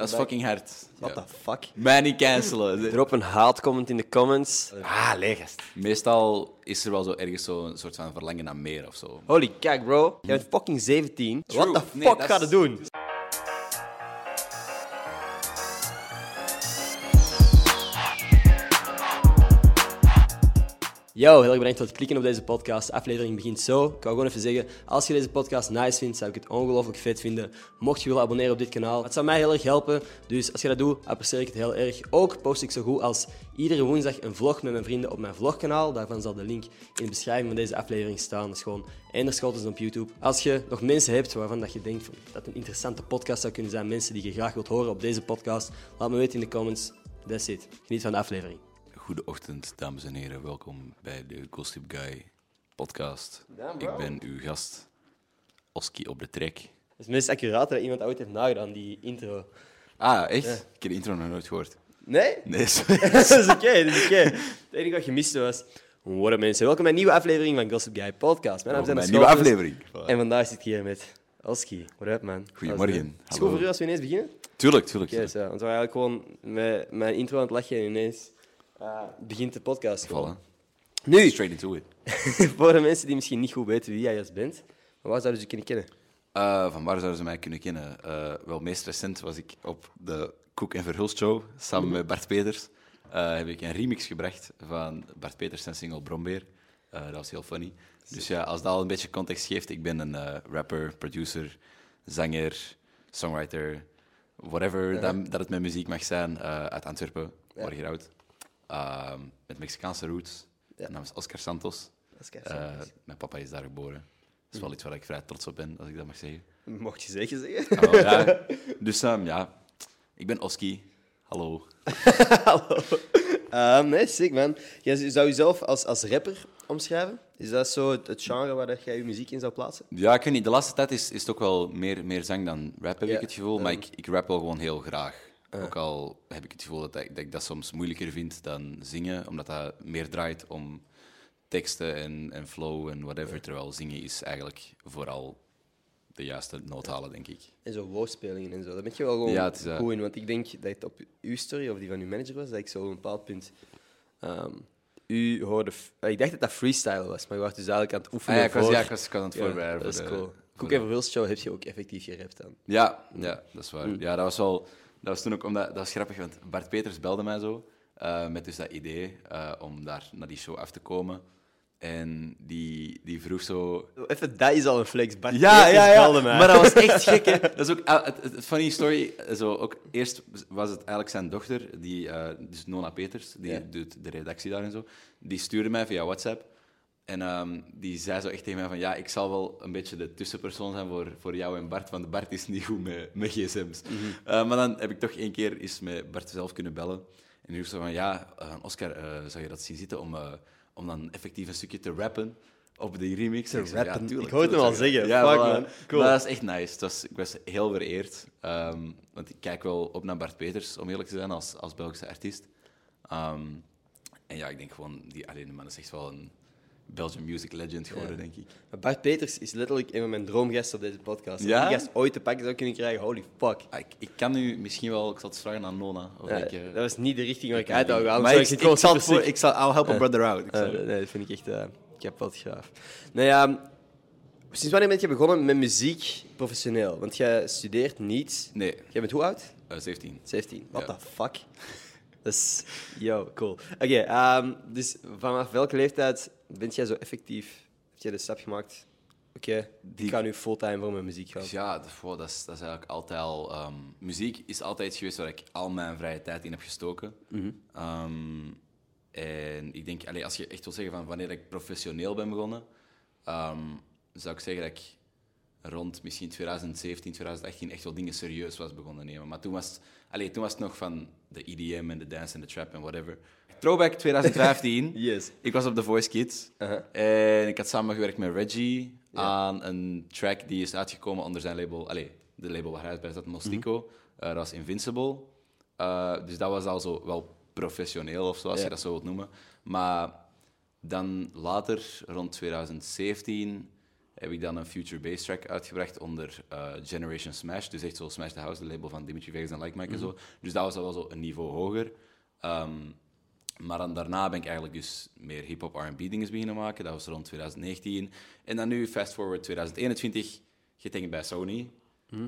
Dat is fucking hard. What Ja. the fuck? Mij niet cancelen. Drop een haatcomment in de comments. Ah, legest. Meestal is er wel zo ergens zo een soort van verlangen naar meer of zo. Holy kijk, bro. Jij bent fucking 17. True. What the fuck dat gaat het doen? Yo, heel erg bedankt voor het klikken op deze podcast. De aflevering begint zo. Ik wou gewoon even zeggen, als je deze podcast nice vindt, zou ik het ongelooflijk vet vinden. Mocht je willen abonneren op dit kanaal, het zou mij heel erg helpen. Dus als je dat doet, apprecieer ik het heel erg. Ook post ik zo goed als iedere woensdag een vlog met mijn vrienden op mijn vlogkanaal. Daarvan zal de link in de beschrijving van deze aflevering staan. Dat is gewoon Ender op YouTube. Als je nog mensen hebt waarvan dat je denkt dat een interessante podcast zou kunnen zijn, mensen die je graag wilt horen op deze podcast, laat me weten in de comments. That's it. Geniet van de aflevering. Goedeochtend, dames en heren. Welkom bij de Gossip Guy podcast. Ik ben uw gast, Oski op de trek. Dat is het meest accurate dat iemand ooit heeft nagedaan, die intro. Ah, echt? Ik heb de intro nog nooit gehoord. Nee? Nee, sorry. dat is oké, dat is oké. Het enige wat je miste was... What up, mensen. Welkom bij een nieuwe aflevering van Gossip Guy Podcast. Mijn naam is Mijn Ender nieuwe aflevering. En vandaag zit ik hier met Oski. What up, man? Goedemorgen. Is het goed voor u als we ineens beginnen? Tuurlijk, tuurlijk. Want we waren eigenlijk gewoon met mijn intro aan het lachen en ineens eh, begint de podcast. Nu, Straight into it. voor de mensen die misschien niet goed weten wie jij juist bent, maar waar zouden ze je kunnen kennen? Eh, van waar zouden ze mij kunnen kennen? Eh, wel, meest recent was ik op de Koek en Verhulst show samen met Bart Peters. Eh, heb ik een remix gebracht van Bart Peters zijn single Brombeer. Eh, dat was heel funny. Dus ja, als dat al een beetje context geeft, ik ben een eh, rapper, producer, zanger, songwriter, whatever dat, dat het met muziek mag zijn, eh, uit Antwerpen, Ja. oud. Ehm, met Mexicaanse roots. Ja. Mijn naam is Oscar Santos. Eh, mijn papa is daar geboren. Dat is wel iets waar ik vrij trots op ben, als ik dat mag zeggen. Mocht je zeker zeggen. Wel, ja. Dus ehm, ja, ik ben Oski. Hallo. Hallo. Ehm, nee, sick man. Jij zou jezelf als, als rapper omschrijven? Is dat zo het, het genre waar dat jij je muziek in zou plaatsen? Ja, ik weet niet. De laatste tijd is, is het ook wel meer, meer zang dan rap, heb Ja, ik het gevoel. Maar ik, ik rap wel gewoon heel graag. Ook al heb ik het gevoel dat, ik- dat ik dat soms moeilijker vind dan zingen, omdat dat meer draait om teksten en, en flow en whatever. Terwijl zingen is eigenlijk vooral de juiste noot halen, denk ik. En zo woordspelingen en zo. Daar ben je wel gewoon Ja, is, eh, goed in. Want ik denk dat het op uw story of die van uw manager was, dat ik zo op een bepaald punt... ehm, u hoorde... f- Ik dacht dat dat freestyle was, maar je was dus eigenlijk aan het Ah, oefenen ja, ik was, voor- ja, ik was, ik was aan het Ja, voorbereiden. dat is cool. Koek en show heb je ook effectief gerapt dan. Ja, ja, dat is waar. Ja, dat was wel... Dat was toen ook omdat... Dat was grappig, want Bart Peters belde mij zo eh, met dus dat idee eh, om daar naar die show af te komen. En die, die vroeg zo... Even, dat is al een flex. Bart Ja, Peters ja, ja. belde mij. Maar dat was echt gek, hè. Dat is ook... ah, het, funny story, zo, ook eerst was het eigenlijk zijn dochter, die, eh, dus Nona Peters, die Ja. doet de redactie daar en zo, die stuurde mij via WhatsApp. En ehm, die zei zo echt tegen mij van, ja, ik zal wel een beetje de tussenpersoon zijn voor, voor jou en Bart, want Bart is niet goed met, met gsm's. Eh, maar dan heb ik toch één keer eens met Bart zelf kunnen bellen. En die zo van, ja, eh, Oscar, eh, zou je dat zien zitten om, om dan effectief een stukje te rappen op die remix? Te Ik zei, rappen? tuurlijk, Ik hoorde hem tuurlijk, al zeggen. Ja, Fuck, man. Cool. Maar dat is echt nice. Het was, ik was heel vereerd. ehm, want ik kijk wel op naar Bart Peters, om eerlijk te zijn, als, als Belgische artiest. Ehm, en ja, ik denk gewoon, die, allee, de man is echt wel een Belgian music legend geworden, denk ik. Maar Bart Peters is letterlijk een van mijn droomgasten op deze podcast. Als Ja? ik die gast ooit te pakken zou kunnen krijgen, holy fuck. Ah, ik, ik kan nu misschien wel, ik zal het vragen aan Nona. Of Ja, ik, eh, dat was niet de richting waar ik uit wou gaan. Maar ik, ik, zal voor, ik zal, I'll help a brother out. Ik zal- Eh, nee, dat vind ik echt uh, kapot gaaf. Nou ja, sinds wanneer ben je begonnen met muziek professioneel? Want jij studeert niet. nee, Jij bent hoe oud? eh, 17. 17. What the fuck? Is... Yo, cool. Oké, ehm, dus vanaf welke leeftijd bent jij zo effectief... Heb jij de stap gemaakt... Oké, Die- ik ga nu fulltime voor mijn muziek gaan. Ja, dat, dat, is, dat is eigenlijk altijd al... ehm, muziek is altijd iets geweest waar ik al mijn vrije tijd in heb gestoken. Ehm, en ik denk, allee, als je echt wil zeggen van wanneer ik professioneel ben begonnen, ehm, zou ik zeggen dat ik rond misschien 2017, 2018 echt wel dingen serieus was begonnen nemen. Maar toen was, het, allee, toen was het nog van de EDM en de dance en de trap en whatever. Throwback 2015. Yes. Ik was op The Voice Kids. Uh-huh. En ik had samengewerkt met Reggie aan een track die is uitgekomen onder zijn label. Allee, de label waar hij bij zat, Mostico. Eh, dat was Invincible. Eh, dus dat was al zo wel professioneel of zo, als je dat zo wilt noemen. Maar dan later, rond 2017, heb ik dan een Future Bass track uitgebracht onder eh, Generation Smash. Dus echt zo Smash the House, de label van Dimitri Vegas en Like Mike en zo. Dus dat was al wel zo een niveau hoger. Ehm, maar dan daarna ben ik eigenlijk dus meer hip-hop RB dingen beginnen maken. Dat was rond 2019. En dan nu, fast forward 2021, getekend bij Sony.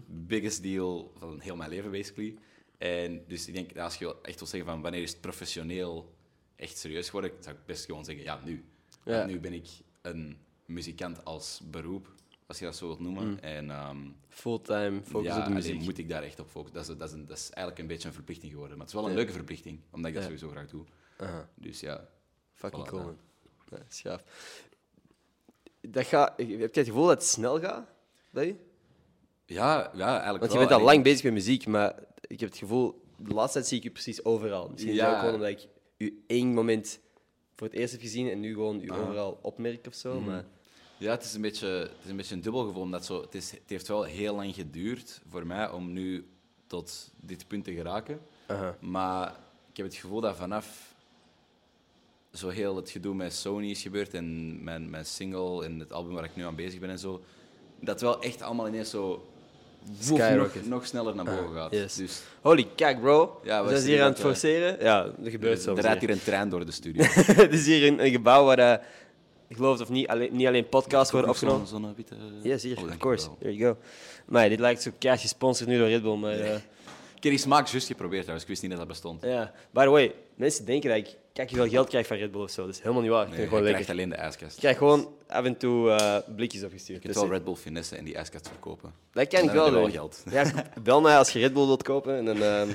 Biggest deal van heel mijn leven, basically. En dus ik denk, als je echt wil zeggen van wanneer is het professioneel echt serieus geworden, zou ik best gewoon zeggen, ja, nu. Ja. Want nu ben ik een muzikant als beroep, als je dat zo wilt noemen. En ehm, Fulltime, focus ja, op de alleen muziek. moet ik daar echt op focussen. Dat is, dat, is een- dat is eigenlijk een beetje een verplichting geworden. Maar het is wel een leuke verplichting, omdat ik dat Ja. sowieso graag doe. Aha. Dus ja. Fucking Voilà, cool, ja. man. Ja, schaaf. Dat gaat, heb je het gevoel dat het snel gaat? bij je? Ja, ja, eigenlijk Want je wel. bent al lang bezig met muziek, maar ik heb het gevoel, de laatste tijd zie ik je precies overal. Misschien is Ja. ook gewoon omdat ik je één moment voor het eerst gezien en nu gewoon je overal opmerk of zo. Maar Ja, het is een beetje, het is een, beetje een dubbel gevoel. Omdat zo, het, is, het heeft wel heel lang geduurd voor mij om nu tot dit punt te geraken. Maar ik heb het gevoel dat vanaf zo heel het gedoe met Sony is gebeurd en mijn, mijn single en het album waar ik nu aan bezig ben en zo, dat wel echt allemaal ineens zo woef, nog, nog sneller naar boven gaat. yes. Dus Holy kijk, bro. Ja, we zijn hier er aan het eh, forceren. Ja, dat gebeurt zo. er rijdt hier een trein door de studio. Het is hier een, een gebouw waar, eh, ik geloof het of niet, alleen, niet alleen podcasts worden zo'n- opgenomen. Zo'n witte... Yes, hier, Oh, of course. wel. There you go. Maar dit lijkt zo cash gesponsord nu door Red Bull, maar... eh, Ik heb die smaak juist geprobeerd trouwens. Ik wist niet dat dat bestond. ja. By the way, mensen denken dat ik kijk veel geld krijg van Red Bull of zo. Dat is helemaal niet waar. Ik je gewoon krijgt alleen de ijskast. Ik krijg gewoon af en toe eh, blikjes opgestuurd. Je kunt Dus wel Red Bull finessen en die ijskast verkopen. dat kan ik wel heb je doen. wel geld. Ja, bel mij als je Red Bull wilt kopen en dan ehm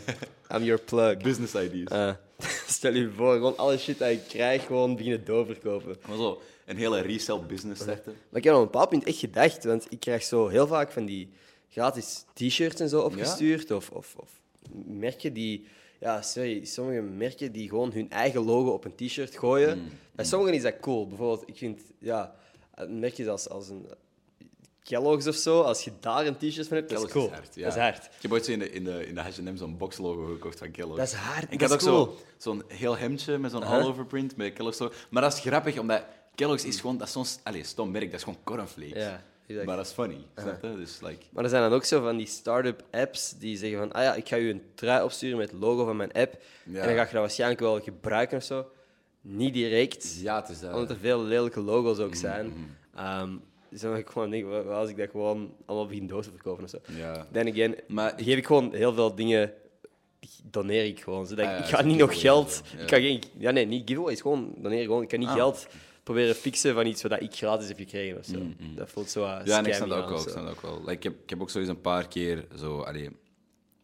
I'm your plug. Business ideas. Eh, stel je voor, gewoon alle shit dat ik krijg, gewoon beginnen doorverkopen. Maar zo, een hele resell business starten. Maar ik heb op een bepaald punt echt gedacht, want ik krijg zo heel vaak van die gratis t-shirts en zo opgestuurd. Of, of, of merken die, ja, sorry, sommige merken die gewoon hun eigen logo op een t-shirt gooien. Bij sommigen is dat cool. Bijvoorbeeld, ik vind, ja, merkjes als, als een Kellogg's of zo, als je daar een t-shirt van hebt, dat is cool. hard, ja. Dat is hard. Ik heb ooit zo in de, in de, in de H&M zo'n boxlogo gekocht van Kellogg's. Dat is hard, En ik dat had is ook cool. zo, zo'n heel hemdje met zo'n all-over print met Kellogg's. Maar dat is grappig, omdat Kellogg's is gewoon... Dat is zo'n stom merk, dat is gewoon cornflakes. Ja, Maar dat is funny, snap je? Dus, like... Maar er zijn dan ook zo van die start-up apps die zeggen van, ah ja, ik ga je een trui opsturen met het logo van mijn app. Ja. En dan ga je dat waarschijnlijk wel gebruiken of zo. Niet direct, Ja, het is dat. omdat er veel lelijke logo's Mm, ook zijn. Ehm, dus dan ik gewoon als ik dat gewoon allemaal begin door te verkopen of zo. Ja. Dan again, Maar geef ik gewoon heel veel dingen, doneer ik gewoon. Zodat ik- Ah, ja, ik ga niet nog geld, ja. ik ga geen, ja nee, niet giveaways, gewoon doneer gewoon. Ik kan niet Ah. geld proberen fixen van iets wat ik gratis heb gekregen of zo. Dat voelt zo uh, Mm, Ja, en ik snap dat ook wel. Ik, snap dat ook wel. Like, ik, heb, ik heb ook eens een paar keer zo, allee,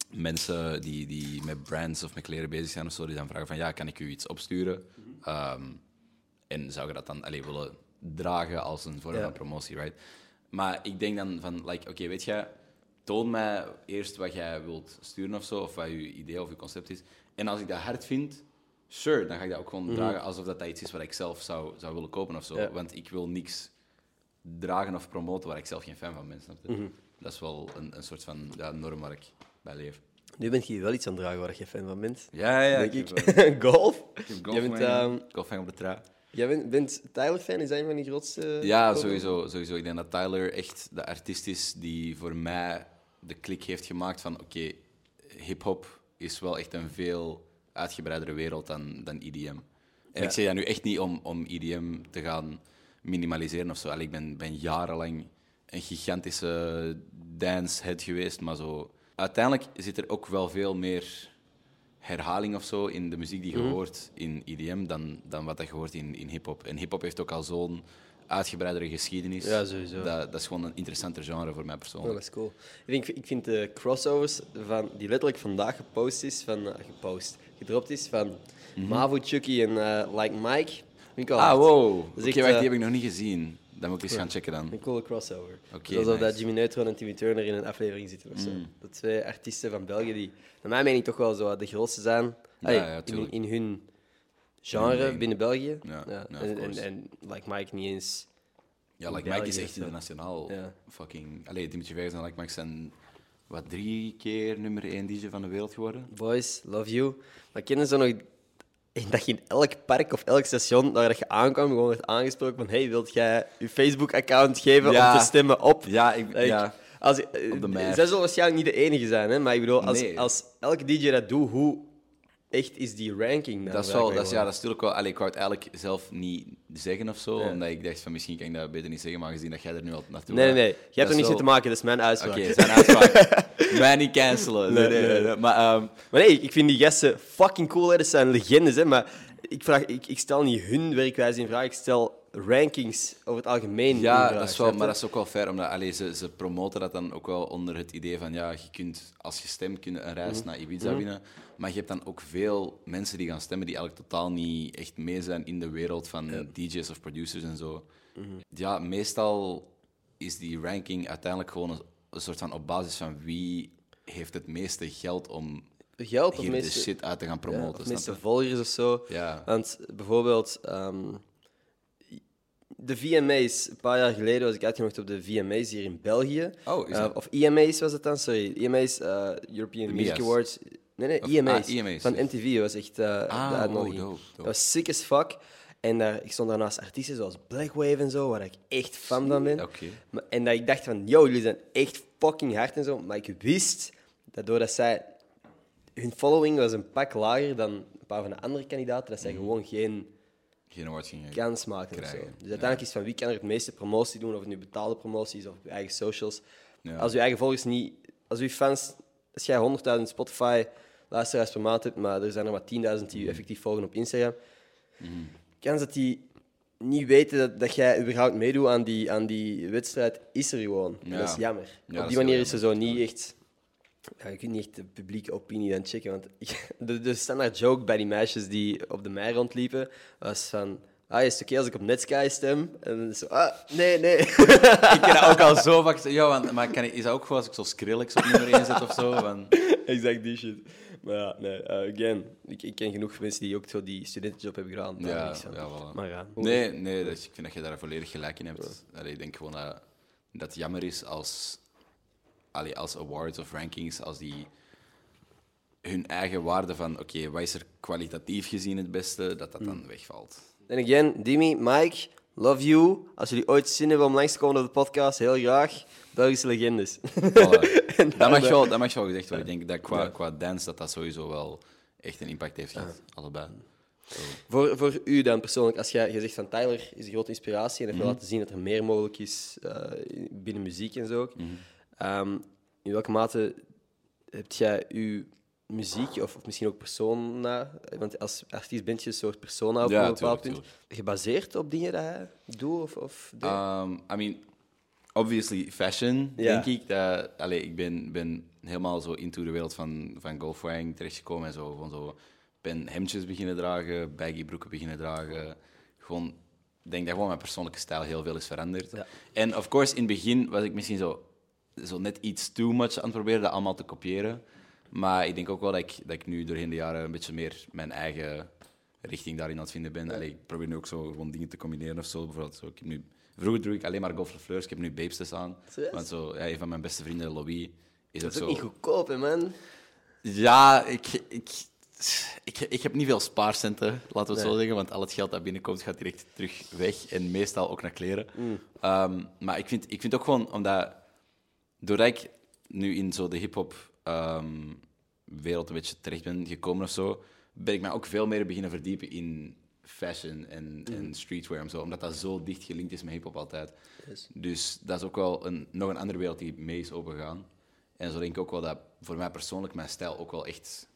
mensen die, die met brands of met kleren bezig zijn of zo, die dan vragen van ja, kan ik u iets opsturen? Ehm, en zou je dat dan allee, willen dragen als een vorm Ja. van promotie, right? Maar ik denk dan van, like, oké, weet je, toon mij eerst wat jij wilt sturen of zo, of wat je idee of je concept is. En als ik dat hard vind, sure, dan ga ik dat ook gewoon dragen alsof dat, dat iets is wat ik zelf zou, zou willen kopen of zo. Ja. Want ik wil niks dragen of promoten waar ik zelf geen fan van ben. Snap je? Mhm. Dat is wel een, een soort van ja, norm waar ik bij leef. Nu ben je wel iets aan het dragen waar je fan van bent. Ja, ja, denk ik. heb, eh, golf. ik heb Jij bent, golf ehm, op de trui. jij bent, bent Tyler-fan? Is hij een van die grootste... Ja, sowieso, sowieso. Ik denk dat Tyler echt de artiest is die voor mij de klik heeft gemaakt van oké, hip-hop is wel echt een veel uitgebreidere wereld dan, dan EDM. En Ja. ik zeg dat nu echt niet om, om EDM te gaan minimaliseren of zo. Allee, ik ben, ben jarenlang een gigantische dancehead geweest, maar zo... Uiteindelijk zit er ook wel veel meer herhaling of zo in de muziek die je Mhm. hoort in EDM dan, dan wat je hoort in, in hip-hop. En hip-hop heeft ook al zo'n uitgebreidere geschiedenis. Ja, sowieso. Dat, dat is gewoon een interessanter genre voor mij Oh, persoonlijk. dat is cool. Ik vind, ik vind de crossovers van, die letterlijk vandaag gepost is, van, eh, gepost, gedropt is, van Mavo, Chucky en eh, Like Mike. Ik Mhm. Ah, wow. Is echt, wacht, eh, die heb ik nog niet gezien. Dan moet ik eens gaan checken dan. Een coole crossover. Oké, Alsof dat. Jimmy Neutron en Timmy Turner in een aflevering zitten of zo. Mm. Dat twee artiesten van België die, naar mijn mening, toch wel zo de grootste zijn. Allee, ja, in, hun genre binnen België. Ja, en, en, Like Mike niet eens. Ja, Like Mike is echt internationaal. Fucking... Allee, Dimitri Vegas en Like Mike zijn wat drie keer nummer één DJ van de wereld geworden. Boys, love you. Maar kennen ze nog dat je in elk park of elk station dat je aankwam, gewoon werd aangesproken van hey, wilt jij je Facebook-account geven Ja. om te stemmen op... Ja, ik, Like, ja. Als, eh, Op de mer. zij zullen waarschijnlijk niet de enige zijn, hè? maar ik bedoel, als, Nee. als elke DJ dat doet, hoe echt is die ranking? Dat is wel, dat is, ja, dat is natuurlijk wel. Allee, ik wou het eigenlijk zelf niet zeggen of zo, Ja. omdat ik dacht van misschien kan ik dat beter niet zeggen, maar gezien dat jij er nu al naartoe Nee, nee, nee. Je hebt er mee wel- te maken, dat is mijn uitspraak. Oké, zijn uitspraak. Mij niet cancelen. Nee, Nee, nee, nee. nee. Maar ehm, Maar nee, ik vind die gasten fucking cool. Hè. Dat zijn legendes, hè. Maar ik, vraag, ik, ik stel niet hun werkwijze in vraag. Ik stel rankings over het algemeen in ja, vraag, dat is wel, maar dat is ook wel fair, omdat allee, ze, ze promoten dat dan ook wel onder het idee van ja, je kunt als je stemt kun je een reis Mhm. naar Ibiza winnen. Maar je hebt dan ook veel mensen die gaan stemmen die eigenlijk totaal niet echt mee zijn in de wereld van DJ's of producers en zo. Mhm. Ja, meestal is die ranking uiteindelijk gewoon een, een soort van op basis van wie heeft het meeste geld om Geld of de meeste, shit uit te gaan promoten. snap meeste volgers of zo. Ja. Want bijvoorbeeld... ehm, de VMA's, een paar jaar geleden was ik uitgenodigd op de VMA's hier in België. Oh, Eh, of EMA's was het dan, sorry. EMA's, eh, European De Music MIA's. Awards. Nee, nee, Of- EMA's. ah, EMA's, Van. MTV was echt de Ah, uitnodiging. oh, dope, dope. Dat was sick as fuck. En daar, ik stond daar naast artiesten zoals Blackwave en zo, waar ik echt fan van ben. Oké. Maar- En dat ik dacht van, yo, jullie zijn echt fucking hard en zo. Maar ik wist dat doordat zij... Hun following was een pak lager dan een paar van de andere kandidaten, dat zij Mhm. gewoon geen Geen awards gingen. kans maken of zo. Dus uiteindelijk is van wie kan er het meeste promotie doen, of het nu betaalde promoties of op je eigen socials. Ja. Als je eigen volgers niet... Als je fans... Als jij 100.000 Spotify luisteraars per maand hebt, maar er zijn er maar 10.000 die je effectief volgen op Instagram, kans dat die niet weten dat, dat jij überhaupt meedoet aan die, aan die wedstrijd, is er gewoon. En Ja. dat is jammer. Ja, op die manier is er zo niet echt... Ja, je kunt niet echt de publieke opinie dan checken. Want ik- de, de standaard joke bij die meisjes die op de mei rondliepen was van... Ah, is het oké als ik op Netsky stem? En dan zo, ah, nee, nee. ik heb dat ook al zo vaak. Ja, want, maar kan is dat ook gewoon als ik zo Skrillex op nummer 1 zet of zo? Van, exact die shit. Maar ja, nee, eh, again, ik, ik ken genoeg mensen die ook zo die studentenjob hebben gedaan. Ja, niks ja, voilà. Maar ja. Nee, nee dat, ik vind dat je daar volledig gelijk in hebt. Allee, ik denk gewoon dat, dat het jammer is als, allee, als awards of rankings, als die hun eigen waarde van, oké, wat is er kwalitatief gezien het beste, dat dat Hmm. dan wegvalt. En again, Dimi, Mike, love you. Als jullie ooit zin hebben om langs te komen op de podcast, heel graag. Belgische legendes. Voilà. En dat, mag wel, dat mag wel gezegd worden. Ik denk dat qua, qua dance dat dat sowieso wel echt een impact heeft gehad. Allebei. Voor, voor u dan persoonlijk, als jij je zegt van Tyler is een grote inspiratie en heeft wil laten zien dat er meer mogelijk is eh, binnen muziek en zo ook. Mhm. Ehm, in welke mate heb jij uw muziek, of, of misschien ook persona, want als artiest bent je een soort persona op Ja, een bepaald tuurlijk, punt, gebaseerd op dingen dat hij doet of, of? Um, I mean, obviously fashion, Ja. denk ik. Dat, allee, ik ben, ben helemaal zo into de wereld van, van golfwearing terechtgekomen en zo. Gewoon zo ben hemdjes beginnen dragen, baggy broeken beginnen dragen. Gewoon, ik denk dat gewoon mijn persoonlijke stijl heel veel is veranderd. Ja. En of course, in het begin was ik misschien zo, zo net iets too much aan het proberen dat allemaal te kopiëren. Maar ik denk ook wel dat ik, dat ik nu doorheen de jaren een beetje meer mijn eigen richting daarin aan het vinden ben. Allee, ik probeer nu ook zo gewoon dingen te combineren of zo. Bijvoorbeeld, zo, ik heb nu, vroeger droeg ik alleen maar Golf Fleurs. Ik heb nu Babestes aan. Want zo, ja, een van mijn beste vrienden, Louis, is dat ook is ook zo... niet goedkoop, hè, man. Ja, ik, ik, ik, ik heb niet veel spaarcenten, laten we het Nee. zo zeggen. Want al het geld dat binnenkomt gaat direct terug weg. En meestal ook naar kleren. Mm. Ehm, maar ik vind, ik vind ook gewoon, omdat... Doordat ik nu in zo de hip-hop ehm, wereld een beetje terecht ben gekomen of zo, ben ik mij ook veel meer beginnen verdiepen in fashion en, Mm. en streetwear en zo. Omdat dat zo dicht gelinkt is met hip-hop altijd. Yes. Dus dat is ook wel een, nog een andere wereld die mee is opengegaan. En zo denk ik ook wel dat voor mij persoonlijk mijn stijl ook wel echt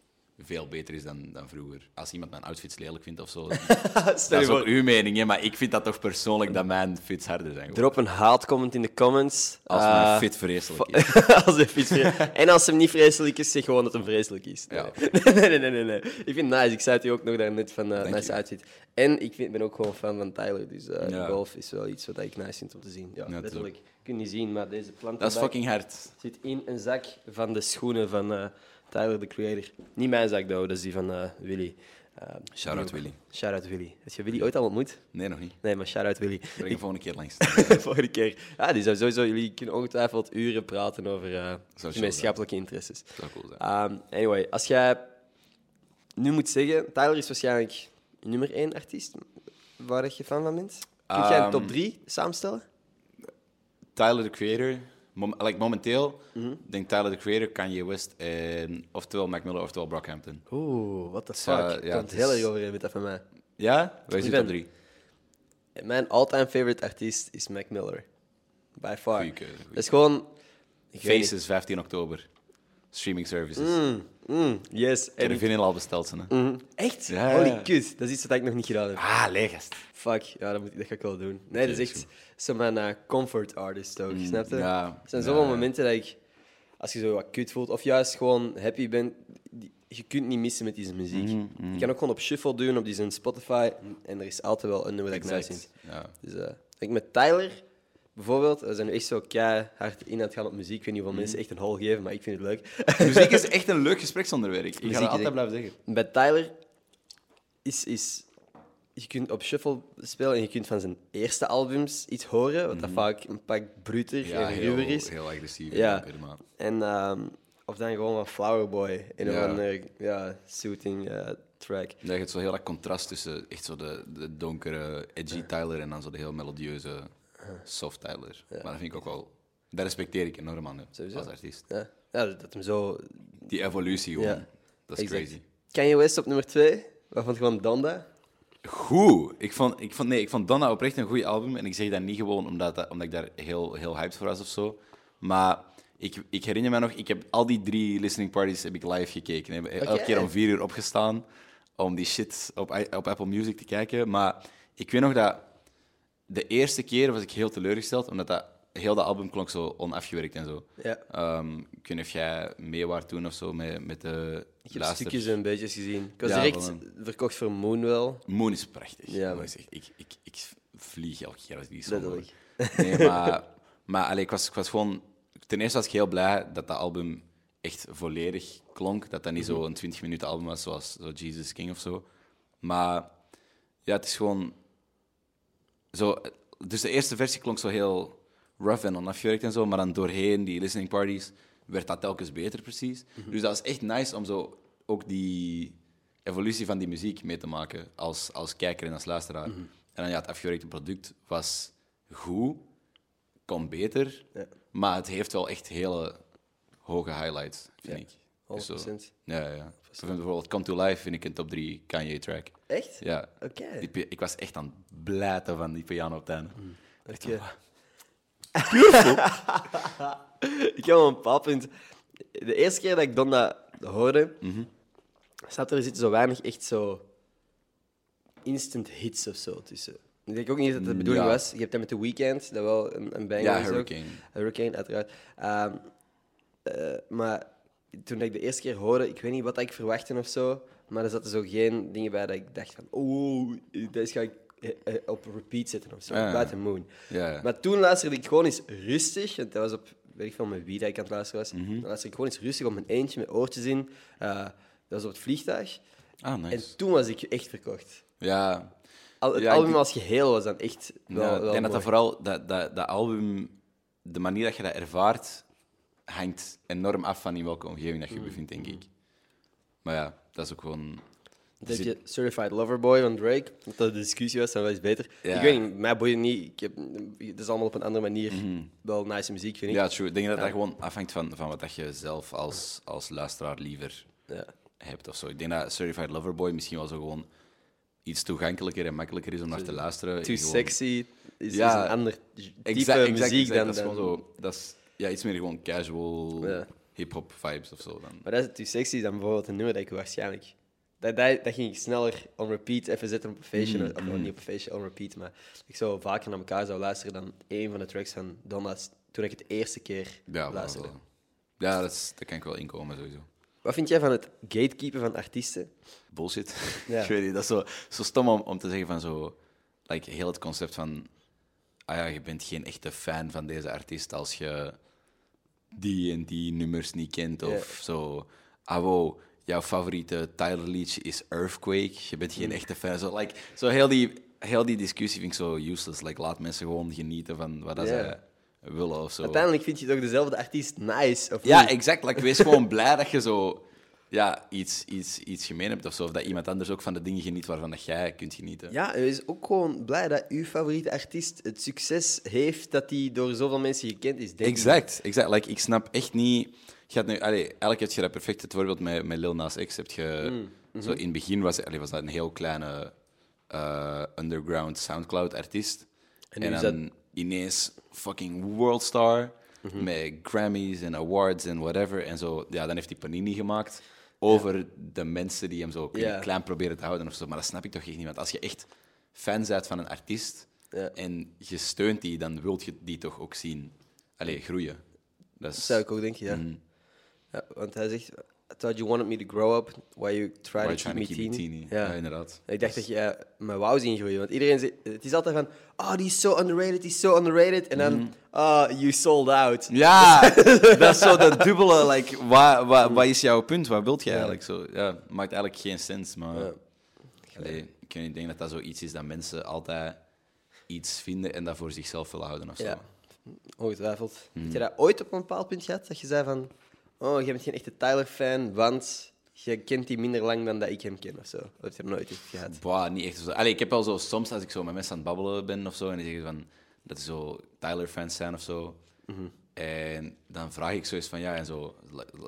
veel beter is dan, dan vroeger. Als iemand mijn outfits lelijk vindt of zo, dat is ook voor, uw mening, hè, maar ik vind dat toch persoonlijk dat mijn fits harder zijn. drop een haatcomment in de comments. Als Eh, mijn fit vreselijk is. als en als hem niet vreselijk is, zeg gewoon dat hem vreselijk is. Nee, Ja. nee, nee, nee, nee, nee. Ik vind het nice. Ik zei het u ook nog daarnet van uh, nice outfit. En ik vind, ben ook gewoon fan van Tyler. Dus eh, Ja. golf is wel iets wat ik nice vind om te zien. Ja, Ja, letterlijk. Je niet zien, maar deze plant Dat is fucking hard. zit in een zak van de schoenen van eh, Tyler, the creator. Niet mijn though. Dat is die van eh, Willy. Eh, Shout-out Willy. Shout-out Willy. Heb je Willy ooit al ontmoet? Nee, nog niet. Nee, maar shout-out Willy. Breng hem volgende keer langs. Volgende keer. Ja, die zou sowieso, jullie kunnen ongetwijfeld uren praten over eh chill gemeenschappelijke interesses. Dat zou cool zijn. Um, anyway, als jij nu moet zeggen, Tyler is waarschijnlijk nummer één artiest waar je fan van bent. Kun jij een top Ehm, drie samenstellen? Tyler, the Creator. Mom like, momenteel Mhm. denk Tyler, the Creator, Kanye West en oftewel Mac Miller, oftewel Brockhampton. Oeh, what the fuck. Ja, ja, Komt het heel erg overeen met dat van mij. Ja? Wij ben- top drie. Mijn all-time favorite artiest is Mac Miller. By far. Goeie keuze, goeie Dat is gewoon... Faces, 15 oktober. Streaming services. Mm, mm, yes. Ik heb En de vinyl al besteld. Hè. Mhm. Echt? Ja, Holy ja. kut. Dat is iets wat ik nog niet gedaan heb. Ah, leegest. Fuck. Ja, dat, moet, ik- dat ga ik wel doen. Nee, dat is echt zo mijn eh, comfort artist ook. Snap je? ja, Er zijn zoveel momenten dat ik... Als je zo wat kut voelt, of juist gewoon happy bent, je kunt niet missen met deze muziek. Mhm, Je kan ook gewoon op shuffle doen, op die Spotify, en er is altijd wel een nummer dat ik nice vind. Ja. Dus eh, ik met Tyler, bijvoorbeeld, we zijn nu echt zo hard in aan het gaan op muziek. Ik weet niet Mhm. hoeveel mensen echt een hol geven, maar ik vind het leuk. Muziek is echt een leuk gespreksonderwerp. Ik ga dat altijd blijven zeggen. Bij Tyler is, is... Je kunt op shuffle spelen en je kunt van zijn eerste albums iets horen, wat dat vaak een pak bruter Mhm. Ja, en ruwer is. heel agressief. Ja. En, ehm, of dan gewoon van Flower Boy in een Ja. soothing eh, track. Ja, je hebt zo heel dat contrast tussen echt zo de, de donkere, edgy Tyler en dan zo de heel melodieuze, soft Tyler. Maar dat vind ik ook wel... Dat respecteer ik enorm aan hem Sowieso. als artiest. Ja, ja dat hem zo... Die evolutie gewoon. Ja. Dat is Exact. crazy. Kanye West op nummer 2. Wat vond je van Donda? Goed. Ik vond, ik vond, nee, ik vond Donna oprecht een goed album. En ik zeg dat niet gewoon omdat, dat, omdat ik daar heel, heel hyped voor was of zo. Maar ik, ik herinner me nog, ik heb al die drie listening parties heb ik live gekeken. Ik heb elke keer om vier uur opgestaan om die shit op, op Apple Music te kijken. Maar ik weet nog dat de eerste keer was ik heel teleurgesteld, omdat dat, heel dat album klonk zo onafgewerkt en zo. Ja. Ehm, ik weet niet of jij mee toen of zo met, met de Ik heb luister- stukjes en beetjes gezien. Ik was Ja, direct van verkocht voor Moonwell. Moon is prachtig. Ja, man. ik, ik, ik, ik vlieg elke keer als die. Letterlijk. Nee, maar, maar allee, ik, was, ik was gewoon... Ten eerste was ik heel blij dat dat album echt volledig klonk. Dat dat niet zo een 20 minuten album was, zoals zo Jesus King of zo. Maar ja, het is gewoon... Zo, dus de eerste versie klonk zo heel rough en onafgewerkt en zo, maar dan doorheen die listening parties werd dat telkens beter, precies. Dus dat was echt nice om zo ook die evolutie van die muziek mee te maken als, als kijker en als luisteraar. En dan ja, het afgewerkte product was goed, kon beter, Ja. maar het heeft wel echt hele hoge highlights, vind Ja, ik. Dus zo- 100%. Ja, ja. Bijvoorbeeld Come to Life vind ik een top 3 Kanye-track. Echt? Ja. Oké. Ik was echt aan het blijten van die piano op het einde. Oké. zo- ik heb wel een bepaald punt. De eerste keer dat ik Donda hoorde, Mhm. zat er zitten zo weinig echt zo instant hits of zo tussen. Ik denk ook niet dat het de bedoeling Ja. was. Je hebt dat met The Weeknd, dat wel een, een banger Ja, is ook. Hurricane. Hurricane, uiteraard. Ehm, eh, maar toen ik de eerste keer hoorde, ik weet niet wat ik verwachtte of zo, maar er zaten zo geen dingen bij dat ik dacht van, oh, deze ga ik eh, eh, op repeat zetten of zo. Ja, ja. Buiten Moon. Ja. Maar toen luisterde ik gewoon eens rustig, want dat was op, weet ik veel, met wie dat ik aan het luisteren was. Mhm. Dan luisterde ik gewoon eens rustig op mijn eentje, met oortjes in. Eh, dat was op het vliegtuig. Ah, nice. En toen was ik echt verkocht. Ja, Al, het album als geheel was dan echt wel, denk dat dat vooral dat, dat, dat album, de manier dat je dat ervaart, hangt enorm af van in welke omgeving dat je je bevindt, denk ik. Maar ja, dat is ook gewoon. Heb je Certified Lover Boy van Drake. Dat dat de discussie was, dan was het beter. Ja. Ik weet niet, mij boeit niet. Ik heb, het is allemaal op een andere manier wel nice muziek, vind ik. Ja, true. Ik denk dat dat gewoon afhangt van, van wat dat je zelf als, als luisteraar liever Ja. hebt of zo. Ik denk dat Certified Lover Boy misschien wel zo gewoon iets toegankelijker en makkelijker is om naar te luisteren. Too Gewoon- sexy is, Ja, is een ander type Exact, exact, muziek exact. dan... Dat is gewoon zo... Dat is ja, iets meer gewoon casual Ja. hip-hop vibes of zo. Dan. Maar dat is Too Sexy dan bijvoorbeeld een nummer dat ik waarschijnlijk... Dat, dat, dat ging ik sneller on repeat even zetten op een feestje. Mm, Of niet op een feestje, on repeat. Maar ik zou vaker naar elkaar zou luisteren dan één van de tracks van Donna's toen ik het eerste keer Ja, luisterde. ja dat, is, dat kan ik wel inkomen sowieso. Wat vind jij van het gatekeepen van artiesten? Bullshit. Ja. ik weet niet, dat is zo, zo stom om, om te zeggen van zo... Like, heel het concept van... Ah ja, je bent geen echte fan van deze artiest als je die en die nummers niet kent. Of zo... Ah, wow, jouw favoriete Tyler liedje is Earthquake. Je bent Mm. geen echte fan. Zo, like, zo heel, die, heel die discussie vind ik zo useless. Like, laat mensen gewoon genieten van wat dat zij willen of zo. Uiteindelijk vind je toch dezelfde artiest nice? Of Ja, niet? exact. Like, wees gewoon blij dat je zo ja, iets, iets, iets gemeen hebt of zo. Of dat iemand anders ook van de dingen geniet waarvan dat jij kunt genieten. Ja, is ook gewoon blij dat uw favoriete artiest het succes heeft dat hij door zoveel mensen gekend is. Denk ik. Exact, exact. Like, ik snap echt niet... Je had nu, allee, eigenlijk heb je dat perfect het voorbeeld met, met Lil Nas X. Heb je, Mm, mhm. zo in het begin was, allee, was dat een heel kleine eh, underground Soundcloud-artiest. En En, dan ineens fucking worldstar Mhm. met Grammys en awards en whatever. En zo, ja, dan heeft hij Panini gemaakt over de mensen die hem zo Ja. klein proberen te houden of zo. Maar dat snap ik toch echt niet. Want als je echt fan bent van een artiest Ja. en je steunt die, dan wilt je die toch ook zien allee, groeien. Dat is, Dat zou ik ook denken, ja. Mm. ja. Want hij zegt, I thought you wanted me to grow up, why you Why to keep to me keep. Ja. Ja, inderdaad. Ik dacht dat je eh, me wou zien groeien. Want iedereen zegt, het is altijd van, oh, die is zo underrated, die is zo underrated. En dan, oh, you sold out. Ja, dat is zo dat dubbele. Like, wat, wat, wat is jouw punt? Wat wilt je eigenlijk? Zo, ja, maakt eigenlijk geen sens. Maar Ja. allee, ik weet niet, denk dat dat zoiets is dat mensen altijd iets vinden en dat voor zichzelf willen houden. Of zo. Ja. Ongetwijfeld. Mm. Heb je dat ooit op een bepaald punt gehad? Dat je zei van, oh, je bent geen echte Tyler-fan, want je kent die minder lang dan dat ik hem ken of zo. Of heb je er nooit iets gehad? Boah, niet echt zo. Allee, ik heb wel zo soms als ik zo met mensen aan het babbelen ben of zo en die zeggen van dat ze zo Tyler-fans zijn of zo. Mhm. En dan vraag ik zoiets van ja, en zo,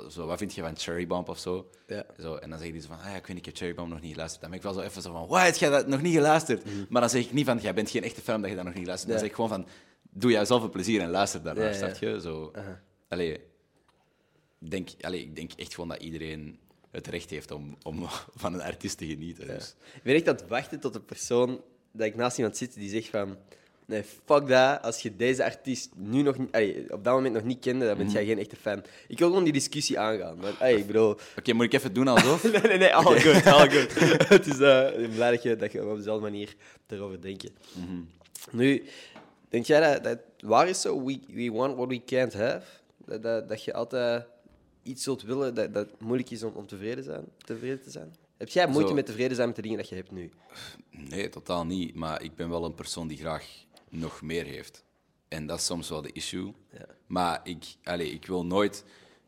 zo wat vind je van Cherry Bomb of zo? Ja. Zo, en dan zeggen die zo van, ah ja, ik weet niet, ik heb Cherry Bomb nog niet geluisterd. Dan ben ik wel zo even zo van, wat, heb jij dat nog niet geluisterd? Maar dan zeg ik niet van, jij bent geen echte fan dat je dat nog niet luistert. Dan Mhm. Zeg ik gewoon van, doe jij zelf een plezier en luister daarnaar, Ja, snap je? Zo, allee, denk, allee, ik denk echt gewoon dat iedereen het recht heeft om, om van een artiest te genieten. Dus. Ik ben echt aan het wachten tot de persoon dat ik naast iemand zit die zegt van... Nee, fuck dat. Als je deze artiest nu nog niet, allee, op dat moment nog niet kende, dan ben jij geen echte fan. Ik wil gewoon die discussie aangaan. Maar, allee, ik bedoel... Oké, moet ik even doen alsof? Nee, nee, nee, all good, all good. Het is ik ben blij dat, je, dat je op dezelfde manier erover denkt. Nu, denk jij dat, dat waar is zo? We, we want what we can't have? Dat, dat, dat je altijd iets zult willen dat, dat moeilijk is om, om tevreden, zijn, tevreden te zijn? Heb jij moeite Zo. met tevreden zijn met de dingen dat je hebt nu? Nee, totaal niet. Maar ik ben wel een persoon die graag nog meer heeft. En dat is soms wel de issue. Ja. Maar ik, allee, ik, wil nooit,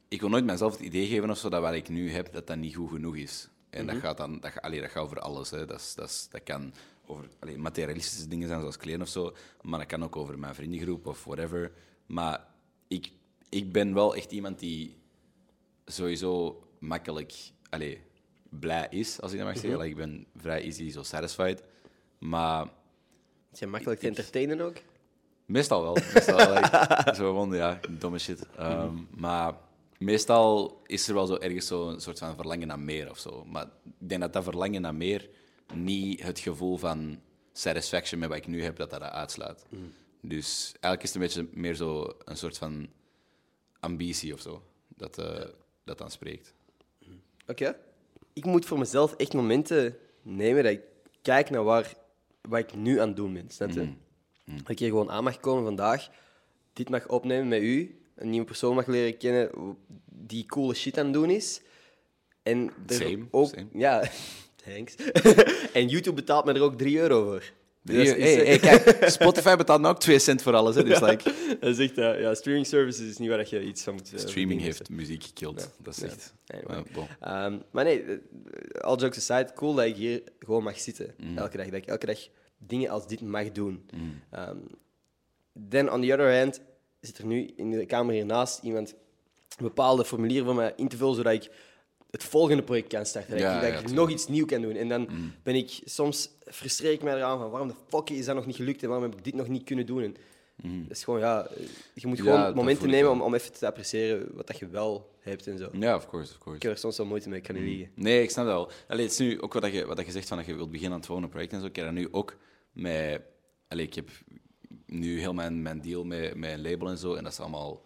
ik wil nooit mezelf het idee geven of zo dat wat ik nu heb, dat dat niet goed genoeg is. En dat gaat dan, dat, allee, dat gaat over alles. Hè. Dat, is, dat, is, dat kan over materialistische dingen zijn, zoals kleren of zo. Maar dat kan ook over mijn vriendengroep of whatever. Maar ik, ik ben wel echt iemand die sowieso makkelijk allee, blij is, als ik dat mag zeggen. Like, ik ben vrij easy, zo satisfied. Maar Is je makkelijk te entertainen ook? meestal wel. Meestal wel like, zo gewoon, ja, domme shit. Ehm, Maar meestal is er wel zo ergens zo een soort van verlangen naar meer of zo. Maar ik denk dat dat verlangen naar meer niet het gevoel van satisfaction met wat ik nu heb, dat dat, dat uitsluit. Dus eigenlijk is het een beetje meer zo een soort van ambitie of zo, dat, eh, dat dan spreekt. Oké. Ik moet voor mezelf echt momenten nemen dat ik kijk naar waar, wat ik nu aan het doen ben. Snap je? Dat ik hier gewoon aan mag komen vandaag, dit mag opnemen met u, een nieuwe persoon mag leren kennen die coole shit aan het doen is. En er Same, ook, same. Ja, thanks. en YouTube betaalt me er ook 3 euro voor. Dus Hey, kijk, Spotify betaalt nou ook 2 cent voor alles. Hè, dus like, Dat is echt, ja, streaming services is niet waar dat je iets van moet... eh, streaming heeft muziek gekild. Dat is echt... Anyway. eh, bon. Ehm, maar nee, eh, all jokes aside, cool dat ik hier gewoon mag zitten. Elke dag. Dat ik elke dag dingen als dit mag doen. Ehm, then, on the other hand, zit er nu in de kamer hiernaast iemand een bepaalde formulier voor mij in te vullen, zodat ik het volgende project kan starten. Dat ik, dat ik tuurlijk. nog iets nieuws kan doen. En dan ben ik soms frustreer ik mij eraan van waarom de fuck is dat nog niet gelukt en waarom heb ik dit nog niet kunnen doen. En Dat is gewoon, ja, je moet gewoon dat momenten nemen om, om even te appreciëren wat dat je wel hebt en zo. Ja, of course, of course. Ik heb er soms wel moeite mee, ik kan niet liegen. Nee, ik snap dat wel. Allee, het is nu ook wat, dat je, wat dat je zegt van dat je wilt beginnen aan het volgende project en zo. Ik heb dat nu ook met... Allee, ik heb nu heel mijn, mijn deal met, met een label en zo. En dat is allemaal...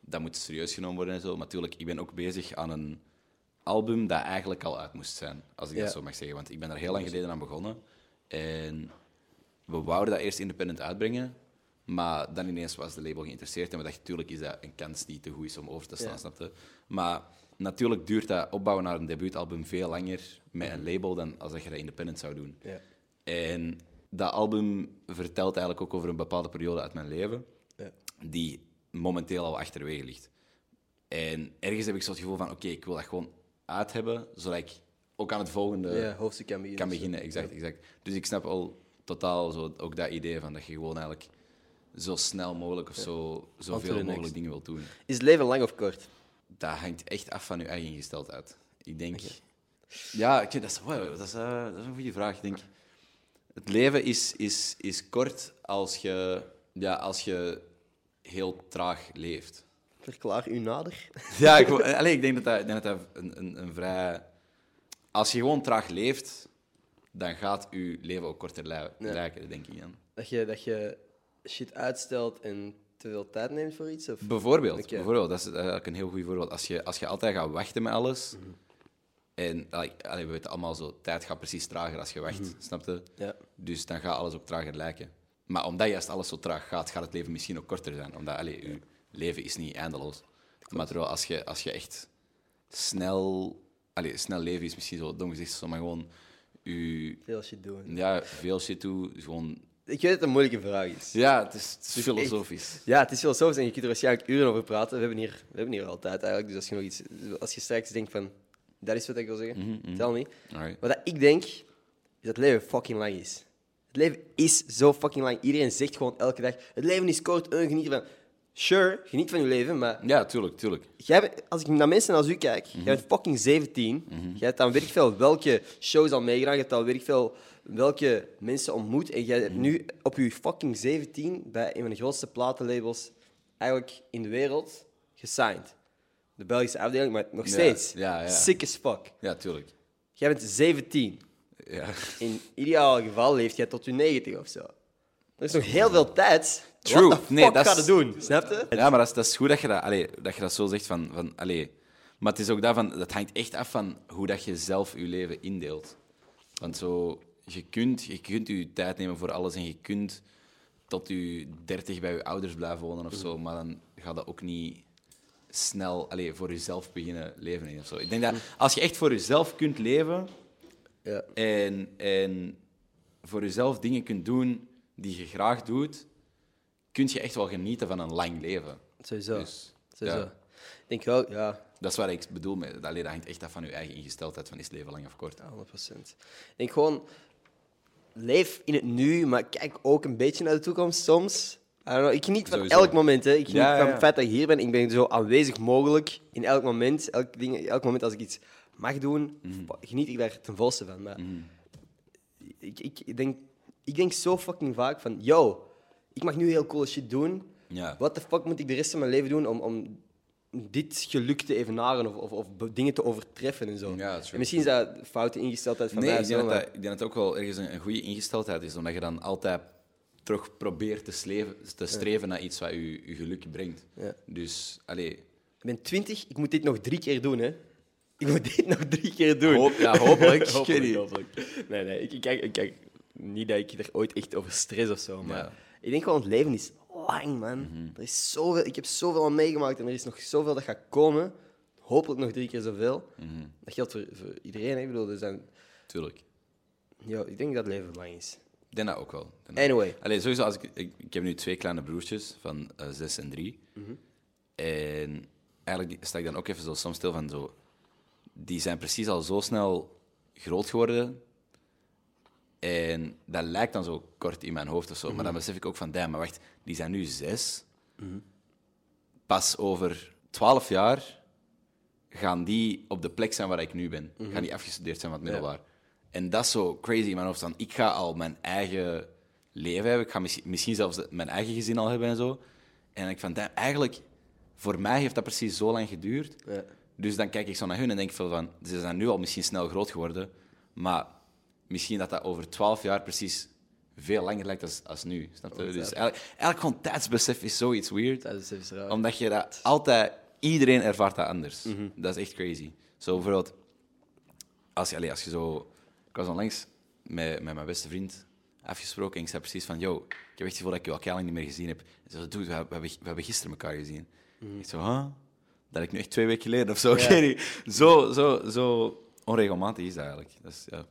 Dat moet serieus genomen worden en zo. Maar natuurlijk, ik ben ook bezig aan een album dat eigenlijk al uit moest zijn. Als ik Ja. dat zo mag zeggen. Want ik ben daar heel lang geleden aan begonnen. En we wouden dat eerst independent uitbrengen. Maar dan ineens was de label geïnteresseerd. En we dachten, natuurlijk is dat een kans die te goed is om over te staan, Ja. snapte? Maar natuurlijk duurt dat opbouwen naar een debuutalbum veel langer met een label dan als dat je dat independent zou doen. Ja. En dat album vertelt eigenlijk ook over een bepaalde periode uit mijn leven, Ja. die momenteel al achterwege ligt. En ergens heb ik zo het gevoel van, oké, ik wil dat gewoon uit hebben, zodat ik ook aan het volgende ja, hoofdstuk kan beginnen. kan beginnen. Exact, exact. Dus ik snap al totaal zo, ook dat idee van dat je gewoon eigenlijk zo snel mogelijk of zo, zoveel mogelijk next. dingen wilt doen. Is het leven lang of kort? Dat hangt echt af van je eigen ingesteldheid. Ik denk... Ja, ik, dat, is, wow, dat, is, eh, dat is een goede vraag. Ik denk, het leven is, is, is kort als je, ja, als je heel traag leeft. Verklaar u nader. Ja, ik, wou- allee, ik denk dat dat, denk dat, dat een, een, een vrij... Als je gewoon traag leeft, dan gaat je leven ook korter Ja. lijken, denk ik dan. Dat je, dat je shit uitstelt en te veel tijd neemt voor iets? Of? Bijvoorbeeld, bijvoorbeeld, dat is eigenlijk een heel goed voorbeeld. Als je, als je altijd gaat wachten met alles, Mhm. en allee, allee, we weten allemaal zo, tijd gaat precies trager als je wacht, snap je? Mhm. Ja. Dus dan gaat alles ook trager lijken. Maar omdat juist alles zo traag gaat, gaat het leven misschien ook korter zijn. Omdat allee, je leven is niet eindeloos. Maar terwijl als je, als je echt snel... Allee, snel leven is misschien zo dom gezegd, maar gewoon je, Veel shit doen. ja, veel shit doen. Gewoon, Ik weet dat het een moeilijke vraag is. ja, het is, het is filosofisch. Ja, het is filosofisch en je kunt er waarschijnlijk uren over praten. We hebben hier, we hebben hier altijd eigenlijk. Dus als je, nog iets, als je straks denkt van, dat is wat ik wil zeggen, tel me. Alright. Wat ik denk, is dat het leven fucking lang is. Het leven is zo fucking lang. Iedereen zegt gewoon elke dag, het leven is kort, eh, geniet ervan. Sure, geniet van je leven, maar Ja, tuurlijk, tuurlijk. jij, als ik naar mensen als u kijk, jij bent fucking 17. Jij hebt dan weet ik veel welke shows al meegedaan, je hebt al weet ik veel welke mensen ontmoet. En jij hebt nu op je fucking 17 bij een van de grootste platenlabels eigenlijk in de wereld gesigned. De Belgische afdeling, maar nog Ja, steeds. ja, ja. Sick as fuck. Ja, tuurlijk. Jij bent 17. Ja. In ideaal geval leeft jij tot je 90 of zo. Er is nog heel veel tijd. True. Nee, dat gaat is- het doen? Snap je? Ja, maar dat is, dat is goed dat je dat, allee, dat je dat zo zegt. Van, van, allee. Maar het is ook daarvan, dat hangt echt af van hoe dat je zelf je leven indeelt. Want zo, je kunt je kunt je tijd nemen voor alles en je kunt tot je 30 bij je ouders blijven wonen of zo, maar dan gaat dat ook niet snel allee, voor jezelf beginnen leven. Of zo. Ik denk dat als je echt voor jezelf kunt leven Ja. en, en voor jezelf dingen kunt doen die je graag doet, kun je echt wel genieten van een lang leven. Sowieso. Dus, Sowieso. ja. Ik denk wel, ja, Dat is wat ik bedoel met. Allee, dat hangt echt af van je eigen ingesteldheid, van is het leven lang of kort. Ja, 100%. Ik denk gewoon, leef in het nu, maar kijk ook een beetje naar de toekomst soms. Know, ik geniet van Sowieso. elk moment. Hè. Ik geniet Ja, ja, van het feit dat ik hier ben. Ik ben zo aanwezig mogelijk in elk moment. Elk, ding, elk moment als ik iets mag doen, Mhm. geniet ik daar ten volste van. Maar ik, ik, ik, denk, ik denk zo fucking vaak van, yo, ik mag nu heel coole shit doen. Ja. Wat de fuck moet ik de rest van mijn leven doen om, om dit geluk te evenaren of, of, of dingen te overtreffen en zo? Ja, en misschien is dat foute ingesteldheid van Nee, mij. ik denk, zo, dat, maar- dat, ik denk dat het ook wel ergens een, een goede ingesteldheid is, omdat je dan altijd terug probeert te, sleven, te streven naar iets wat je, je geluk brengt. Ja. Dus, allee, Ik ben 20, ik moet dit nog drie keer doen, hè? Ik moet dit nog drie keer doen. Hoop- ja, hopelijk. Hopelijk. Nee, nee, ik, kijk, ik kijk niet dat ik er ooit echt over stress of zo, maar Ja. Mhm. ik denk gewoon, het leven is lang, man. Er is zoveel, ik heb zoveel al meegemaakt en er is nog zoveel dat gaat komen. Hopelijk nog drie keer zoveel. Mhm. Dat geldt voor, voor iedereen, hè? Ik bedoel, er zijn... tuurlijk. Ja, ik denk dat het leven lang is. Ik denk dat ook wel. Anyway. Allee, sowieso, als ik, ik, ik heb nu twee kleine broertjes van eh, zes en drie. Mhm. En eigenlijk sta ik dan ook even zo soms stil van zo... Die zijn precies al zo snel groot geworden. En dat lijkt dan zo kort in mijn hoofd of zo. Mhm. Maar dan besef ik ook van, damn, maar wacht, die zijn nu zes. Pas over twaalf jaar gaan die op de plek zijn waar ik nu ben. Gaan die afgestudeerd zijn van het Mhm. Ja. middelbaar. En dat is zo crazy in mijn hoofd. Dan, ik ga al mijn eigen leven hebben. Ik ga misschien, misschien zelfs mijn eigen gezin al hebben en zo. En ik van, damn, eigenlijk, voor mij heeft dat precies zo lang geduurd. Ja. Dus dan kijk ik zo naar hun en denk ik veel van, ze zijn nu al misschien snel groot geworden, maar misschien dat dat over twaalf jaar precies veel langer lijkt als, als nu. Snap je? Oh, Dus eigenlijk, eigenlijk gewoon tijdsbesef is zoiets weird, is raar. omdat je dat altijd, iedereen ervaart dat anders. Mhm. Dat is echt crazy. Zo bijvoorbeeld, als je, allee, als je zo, ik was onlangs met, met mijn beste vriend afgesproken en ik zei precies van, yo, ik heb echt het gevoel dat ik je al lang niet meer gezien heb. Hij zei, dude, we, hebben, we hebben gisteren elkaar gezien. Ik zo, huh? Dat ik nu echt twee weken geleden of zo. Ja. Ik weet niet. Zo, zo, zo onregelmatig is dat eigenlijk. Dat is, ja,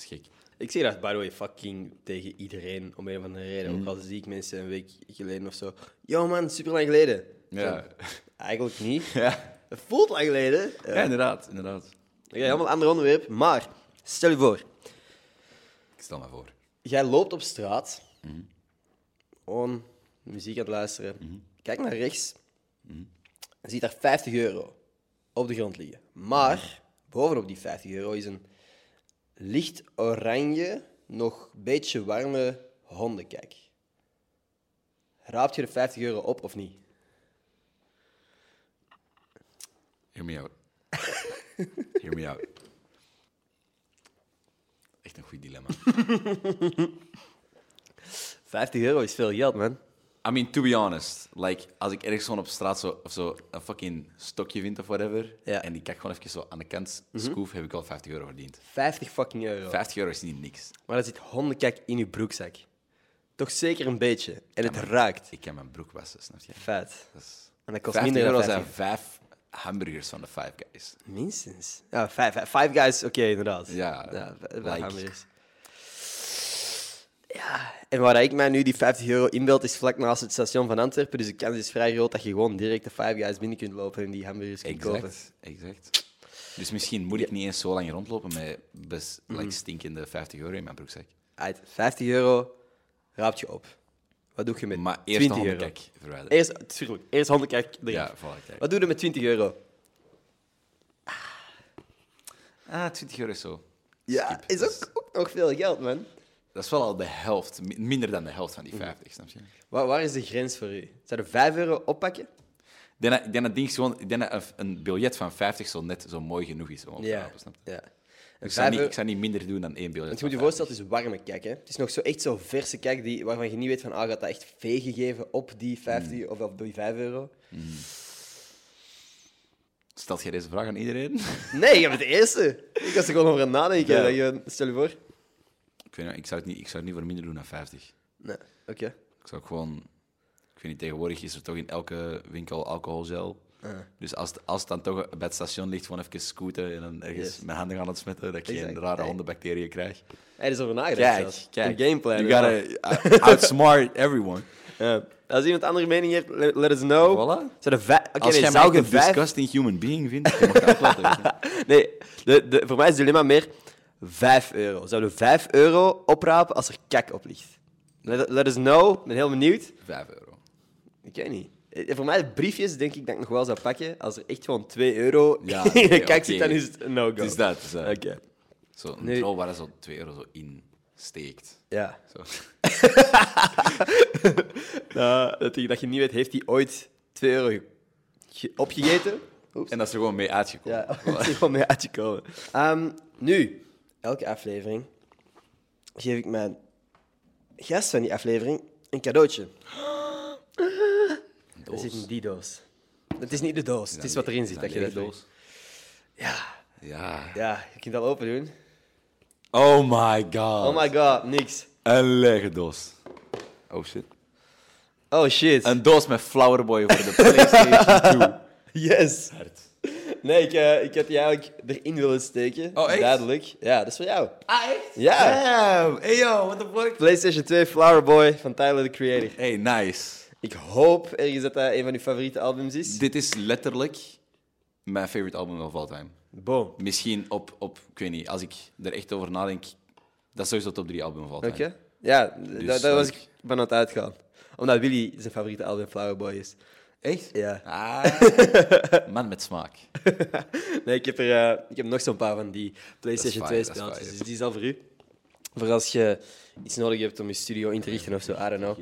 is gek. Ik zeg dat, by the way, fucking tegen iedereen, om een of andere reden. Mhm. Ook al zie ik mensen een week geleden of zo. Yo man, super lang geleden. Ja. Zo, Eigenlijk niet. Ja. Het voelt lang geleden. ja, inderdaad. inderdaad. Oké, helemaal een ander onderwerp. Maar, stel je voor, Ik stel me voor. jij loopt op straat, gewoon muziek aan het luisteren, kijk naar rechts, en ziet daar 50 euro op de grond liggen. Maar, bovenop die 50 euro is een licht oranje, nog een beetje warme hondenkijk. Raapt je de 50 euro op of niet? Hear me out. Hear me out. Echt een goed dilemma. 50 euro is veel geld, man. I mean, to be honest, like, als ik ergens gewoon op straat zo, of zo een fucking stokje vind of whatever, Ja. en die kijk gewoon even zo aan de kant schoof, heb ik al 50 euro verdiend. 50 fucking euro. 50 euro is niet niks. Maar er zit hondenkijk in je broekzak. Toch zeker een beetje. En het raakt. Ik kan mijn broek wassen, snap je? Vet. Dat is... En dat kost 50 minder euro dan zijn 50. vijf hamburgers van de Five Guys. Minstens. Ja, vijf, vijf, five guys, oké, inderdaad. Ja, vijf- vijf like- hamburgers. Ja, en waar ik mij nu die 50 euro inbeeld, is vlak naast het station van Antwerpen. Dus de kans is vrij groot dat je gewoon direct de Five Guys binnen kunt lopen en die hamburgers kunt kopen. Exact, exact. Dus misschien moet ik niet eens zo lang rondlopen met best like, stinkende 50 euro in mijn broekzak. Uit 50 euro raapt je op. Wat doe je met Maar eerst de 20 euro? verwijderen. Eerst, tuurlijk, eerst hondenkijk erin. Ja, voilà, kijk. Wat doe je met 20 euro? Ah, 20 euro is zo. Ja, Skip. is- ook, ook nog veel geld, man. Dat is wel al de helft, mi- minder dan de helft van die 50, snap je? Waar, waar is de grens voor u? Zou je 5 euro oppakken? Ik denk dat, ik ding gewoon, ik denk dat een, een biljet van 50 zo net zo mooi genoeg is om op te Ja. rapen, snap je? ja. Ik zou, niet, ik zou niet minder doen dan één biljet Want je van moet je 50. voorstellen, het is warme kijk. Hè? Het is nog zo, echt zo verse kijk die, waarvan je niet weet van, ah, gaat dat echt gegeven op die 50 of op die 5 euro? Stelt jij deze vraag aan iedereen? Nee, je bent de eerste. Ik was er gewoon over aan het nadenken. Ja. Stel je voor. Ik, weet niet, ik, zou het niet, ik zou het niet voor minder doen dan 50. Nee, oké. Ik zou gewoon... Ik weet niet, tegenwoordig is er toch in elke winkel alcoholgel. Ah. Dus als het, als het dan toch bij het station ligt, gewoon even scooten en dan ergens Yes. mijn handen gaan ontsmetten, dat ik geen rare hondenbacteriën krijg. Hij is over nagedacht Kijk, kijk. Een gameplan. You gotta uh, outsmart everyone. Ja. Als iemand andere mening heeft, let, let us know. Voilà. Zou Als nee, jij mij je een vijf... disgusting human being vindt, je mag dat ook laten weten. Nee, de, de, voor mij is het dilemma meer 5 euro. Zouden we 5 euro oprapen als er kak op ligt? Let, let us know. Ik ben heel benieuwd. 5 euro. Ik weet niet. Eh, Voor mij, de briefjes denk ik dat ik nog wel zou pakken. Als er echt gewoon 2 euro Ja, in nee, de kak oké. zit, dan is het een no-go. Het is dat. het is dat. Oké, Zo, een Nu- rol waar zo 2 euro zo in steekt. ja. Zo. Nou, dat, je, dat je niet weet, heeft hij ooit 2 euro ge- ge- opgegeten? En dat is er gewoon mee uitgekomen. Ja, dat is er gewoon mee uitgekomen. Ehm, nu, elke aflevering geef ik mijn gast van die aflevering een cadeautje. Dat zit in die doos. Het is niet de doos, het is wat erin zit. Dat je dat doos. Ja, Ja. ja, je kunt dat open doen. Oh my god. Oh my god, niks. Een lege doos. Oh shit. Oh shit. Een doos met Flowerboy voor de PlayStation 2. Yes. Hard. Nee, ik, eh, ik had die eigenlijk erin willen steken. Oh, echt? Duidelijk. Ja, dat is voor jou. Ah, echt? Ja. Damn. Hey yo, what the fuck? PlayStation 2 Flower Boy van Tyler, the Creator. Hey, nice. Ik hoop ergens dat dat een van uw favoriete albums is. Dit is letterlijk mijn favorite album of all time. Boom. Misschien op, op, ik weet niet, als ik er echt over nadenk, dat is sowieso top 3 album of all time. Oké. Ja, daar daar was ik van het uitgaan. Omdat Willy zijn favoriete album Flower Boy is. Echt? Ja. Ah, man met smaak. Nee, ik heb, er, eh, ik heb nog zo'n paar van die PlayStation Dat is 2 fire, dat is spelletjes. fire. Dus die is al voor u. Voor als je iets nodig hebt om je studio in te richten of zo. I don't know.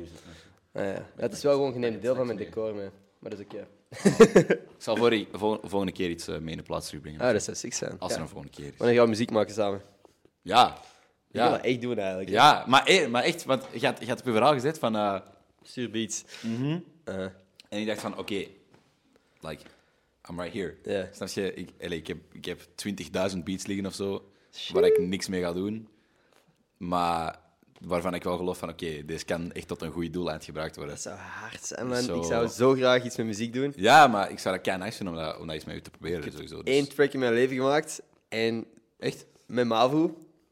Ah, ja. Het is wel gewoon geen deel van mijn decor, maar, maar dat is oké. Ik zal voor volgende keer iets eh, mee in de plaats terugbrengen. Ah, dat zou sick zijn. Als Ja. er een volgende keer is. Wanneer gaan we muziek maken samen? Ja. Ja. Ik wil dat echt doen eigenlijk. Ja, maar, eh, maar echt, want je had, je had op je verhaal gezet van... eh, Stuur beats. Mhm. Uh, en ik dacht van, oké, like, I'm right here. Ja. Snap je? Ik, allee, ik heb, ik heb 20.000 beats liggen of zo, waar ik niks mee ga doen. Maar waarvan ik wel geloof van, oké, deze kan echt tot een goed doel gebruikt worden. dat zou hard zijn, man. Zo. Ik zou zo graag iets met muziek doen. Ja, maar ik zou dat kei nice vinden om dat, om dat eens met u te proberen, sowieso. Dus- Eén track in mijn leven gemaakt. En Echt? met Mavu.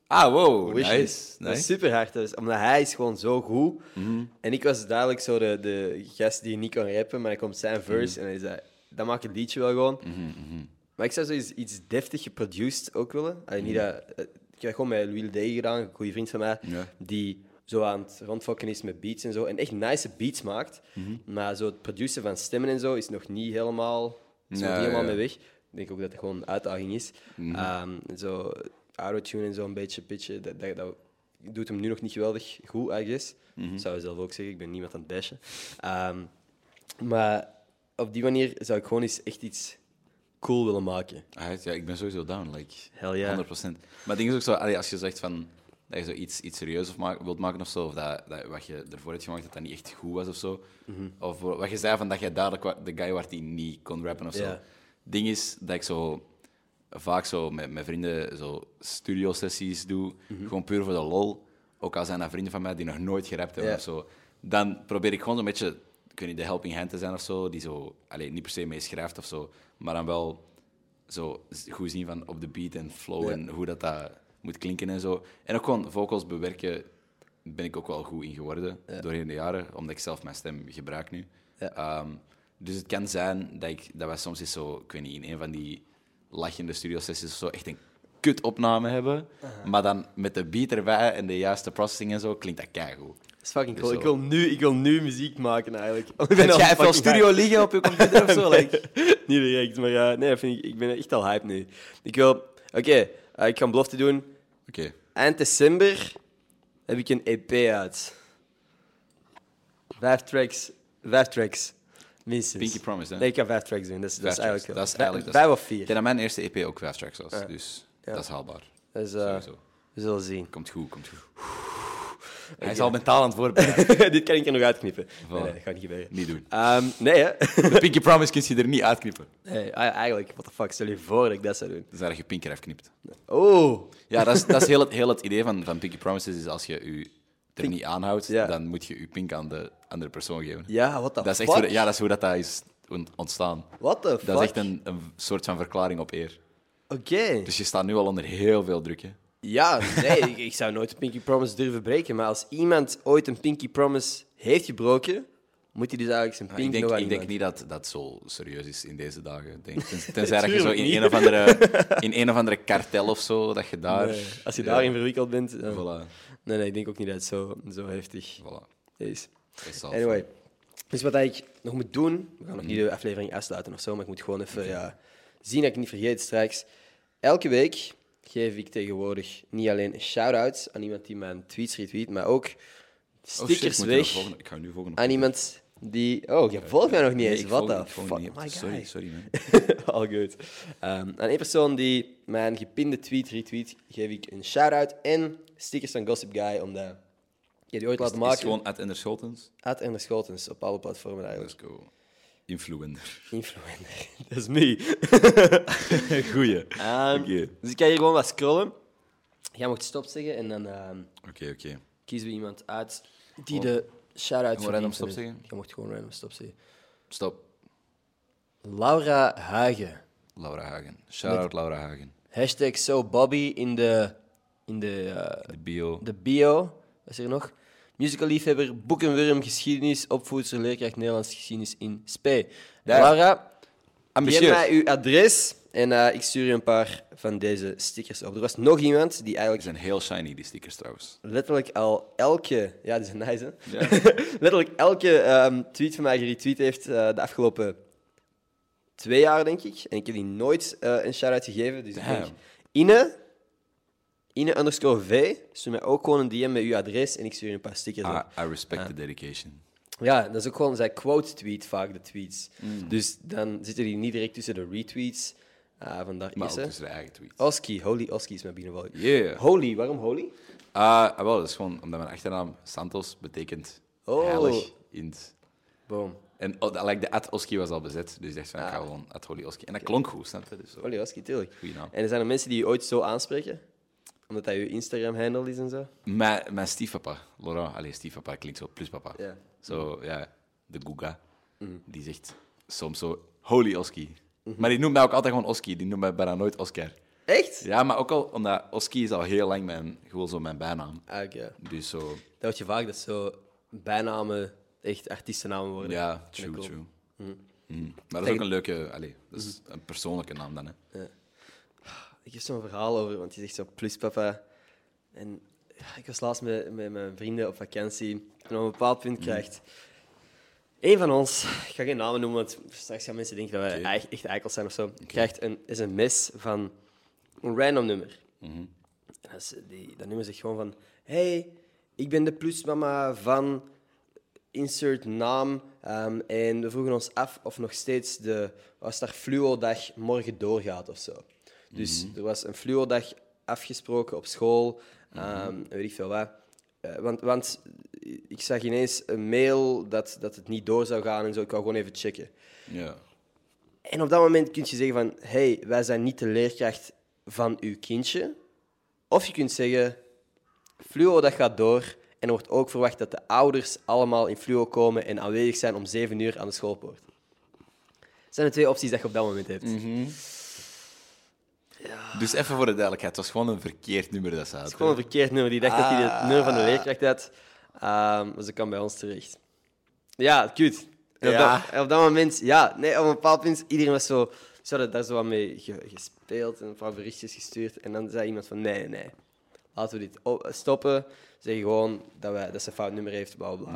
Ah, wow, nice. Dat is nice. super hard. Dus, omdat hij is gewoon zo goed. Mhm. En ik was duidelijk zo de, de gast die niet kon rappen, maar dan komt zijn verse Mhm. en hij zei, dat maakt het liedje wel gewoon. Maar ik zou zoiets iets deftig geproduced ook willen. Allee, niet dat, eh, ik heb gewoon met Louis Day gedaan, een goede vriend van mij, Ja. die zo aan het rondfokken is met beats en zo. En echt nice beats maakt. Mhm. Maar zo het produceren van stemmen en zo is nog niet helemaal, is nog niet helemaal ja. Mhm. mee weg. Ik denk ook dat het gewoon een uitdaging is. Ehm, zo autotune en zo een beetje pitchen, dat, dat, dat doet hem nu nog niet geweldig goed, I guess. Mhm. Zou je zelf ook zeggen, ik ben niemand aan het bashen. Ehm, maar op die manier zou ik gewoon eens echt iets cool willen maken. Ah, ja, ik ben sowieso down. Like, Hell yeah. 100%. Maar het ding is ook zo, allee, als je zegt van, dat je zo iets, iets serieus wilt maken of zo, of dat, dat wat je ervoor hebt gemaakt, dat dat niet echt goed was of zo. Mhm. Of wat je zei van dat jij duidelijk wa- de guy was die niet kon rappen of zo. Ding is dat ik zo vaak zo met mijn vrienden zo studio-sessies doe, Mhm. gewoon puur voor de lol. Ook al zijn dat vrienden van mij die nog nooit gerapt hebben of zo. Dan probeer ik gewoon een beetje, ik weet niet, de helping hand te zijn of zo, die zo, allee, niet per se mee schrijft of zo, maar dan wel zo goed zien van op de beat en flow en hoe dat, dat moet klinken en zo. En ook gewoon vocals bewerken ben ik ook wel goed in geworden doorheen de jaren, omdat ik zelf mijn stem gebruik nu. Ehm, dus het kan zijn dat, ik, dat wij soms eens zo, ik weet niet, in een van die lachende studiosessies of zo echt een kut opname hebben, maar dan met de beat erbij en de juiste processing en zo klinkt dat keigoed. Dat is fucking Dus cool. Ik wil, nu, ik wil nu muziek maken eigenlijk. Ik ben jij even studio liggen op je computer of zo? Like? Niet direct, maar ja, nee, vind ik, ik ben echt al hype nu. Ik wil... Oké, eh, ik ga een belofte doen. Oké. Eind december heb ik een EP uit. Vijf tracks. Vijf tracks. Minstens. Pinky Promise, hè? Nee, ik ga vijf tracks doen. Dat is, dat is Vijf eigenlijk... Dat is eigenlijk- Vijf of Ik vier. denk dat mijn eerste EP ook vijf tracks was, dus dat is haalbaar. Dus, eh, Sowieso. we zullen zien. Komt goed, komt goed. Hij is al mentaal aan het voorbereiden. Dit kan ik er nog uitknippen. Nee, nee, dat gaat niet gebeuren. niet doen. Ehm, nee, hè. De Pinky Promise kun je er niet uitknippen. nee, ah, eigenlijk, what the fuck, stel je voor dat ik dat zou doen. Dus dat je pinker afknipt. Oh, Ja, dat is, dat is heel, het, heel het idee van, van Pinky Promises. Is als je je er niet aanhoudt, Ja. dan moet je je pink aan de andere persoon geven. ja, the dat is echt fuck? hoe, ja, dat is hoe dat, dat is ont- ontstaan. What the fuck? Dat is echt een, een soort van verklaring op eer. Oké. Dus je staat nu al onder heel veel druk. Hè. Ja, nee, ik, ik zou nooit een Pinky Promise durven breken. Maar als iemand ooit een Pinky Promise heeft gebroken, moet hij dus eigenlijk zijn pink ik denk, ik denk niet dat dat zo serieus is in deze dagen. Denk, ten- tenzij dat je zo in een, of andere, in een of andere kartel of zo, dat je daar... Nee, als je Ja, daarin verwikkeld bent... dan- Voilà, Nee, nee, ik denk ook niet dat het zo, zo heftig voilà. is. Anyway, dus wat ik nog moet doen... We gaan nog niet de aflevering afsluiten of zo, maar ik moet gewoon even ja, zien dat ik niet vergeet straks. Elke week geef ik tegenwoordig niet alleen shout-outs aan iemand die mijn tweets retweet, maar ook Oh shit, stickers weg volgen. Ik ga nu volgen. aan iemand die... Oh, je volgt mij nog niet eens. Wat volg fuck? My Sorry, guy. sorry man. All good. Ehm, aan één persoon die mijn gepinde tweet retweet, geef ik een shout-out en stickers van Gossip Guy, omdat je die ooit laten Is het maken. gewoon at Ender Scholtens? At Ernest Schotens, op alle platformen eigenlijk. Let's go. Influencer. Influencer. Dat is me. Goeie. Oké. Dus ik ga hier gewoon wat scrollen. Jij mocht stop zeggen en dan ehm, Oké, oké. kiezen we iemand uit die Gewoon- de shout-out gewoon random verdient. stop zeggen? Je mocht gewoon random stop zeggen. Stop. Laura Hagen. Laura Hagen. Shout-out Laura Hagen. Hashtag so Bobby in de, in de, eh, De bio. de bio. Wat is er nog? Musical-liefhebber, boekenwurm, geschiedenis, opvoedster, leerkracht Nederlands geschiedenis in Spee. Ja. Laura, geef mij uw adres en eh, ik stuur je een paar van deze stickers op. Er was nog iemand die Die eigenlijk zijn heel shiny, die stickers trouwens. letterlijk al elke... Ja, die zijn nice, hè? Ja. letterlijk elke ehm, tweet van mij geretweet heeft eh, de afgelopen twee jaar, denk ik. En ik heb die nooit een shout-out gegeven. Dus ik denk. Ine, Ine underscore V, stuur mij ook gewoon een DM met uw adres en ik stuur je een paar stickers op. I, I respect the dedication. Ja, dat is ook gewoon, zij quote-tweet vaak de tweets. Mm. Dus dan zitten die niet direct tussen de retweets. Ah, vandaar Maar is ook tussen de eigen tweets. Oski, Holy Oski is mijn binnenvallen. Yeah. Holy, waarom Holy? Ah, wel, dat is gewoon omdat mijn achternaam Santos betekent Oh. heilig in het... Boom. En oh, dat- like, de at Oski was al bezet, dus ik dacht van, ik ga Ah. gewoon at Holy Oski. En dat klonk goed, snap je? Dus zo. Holy Oski, tuurlijk. Goeie naam. En er zijn er mensen die je ooit zo aanspreken? Omdat dat je Instagram-handle is en zo? Mijn, mijn stiefpapa, Laurent, allee, stiefpapa klinkt zo, plus papa. Ja. Zo, ja, de Guga, Mhm. die zegt soms zo, Holy Oski. Maar die noemt mij ook altijd gewoon Oski, die noemt mij bijna nooit Oscar. Echt? Ja, maar ook al, omdat Oski is al heel lang mijn, gewoon zo mijn bijnaam. Ah, oké. Dus zo, Dat je vaak, dat zo bijnamen echt artiestennamen worden. ja, true, cool. true. Mhm. Maar dat is ook een leuke, allee, dat is een persoonlijke naam dan. Hè. Ik heb zo'n verhaal over, want je zegt zo pluspapa. En ja, ik was laatst met, met mijn vrienden op vakantie. En op een bepaald punt krijgt een van ons, ik ga geen namen noemen, want straks gaan mensen denken dat wij echt eikels zijn of zo, krijgt een sms van een random nummer. En dat, is, die, dat nummer zegt gewoon van... Hey, ik ben de plusmama van insert naam. ehm, en we vroegen ons af of nog steeds de daar fluo-dag morgen doorgaat of zo. Dus er was een fluo-dag afgesproken op school. ehm, Weet ik veel wat. Eh, want, want ik zag ineens een mail dat, dat het niet door zou gaan en zo. Ik wou gewoon even checken. Ja. En op dat moment kun je zeggen van... hey, wij zijn niet de leerkracht van uw kindje. Of je kunt zeggen... Fluo, dat gaat door. En er wordt ook verwacht dat de ouders allemaal in fluo komen en aanwezig zijn om zeven uur aan de schoolpoort. Dat zijn de twee opties dat je op dat moment hebt. Dus even voor de duidelijkheid, het was gewoon een verkeerd nummer dat ze had. Het is gewoon een verkeerd nummer. Die dacht dat hij het nummer van Ah. de leerkracht had. Ehm dus dat kan bij ons terecht. Ja, cute. En op, Ja. dat, en op dat moment, ja, nee, op een bepaald punt, iedereen was zo... Ze hadden daar zo wat mee ge- gespeeld en een paar berichtjes gestuurd. En dan zei iemand van, nee, nee. Laten we dit op- stoppen. Zeg gewoon dat, wij, dat ze een fout nummer heeft, bla, bla.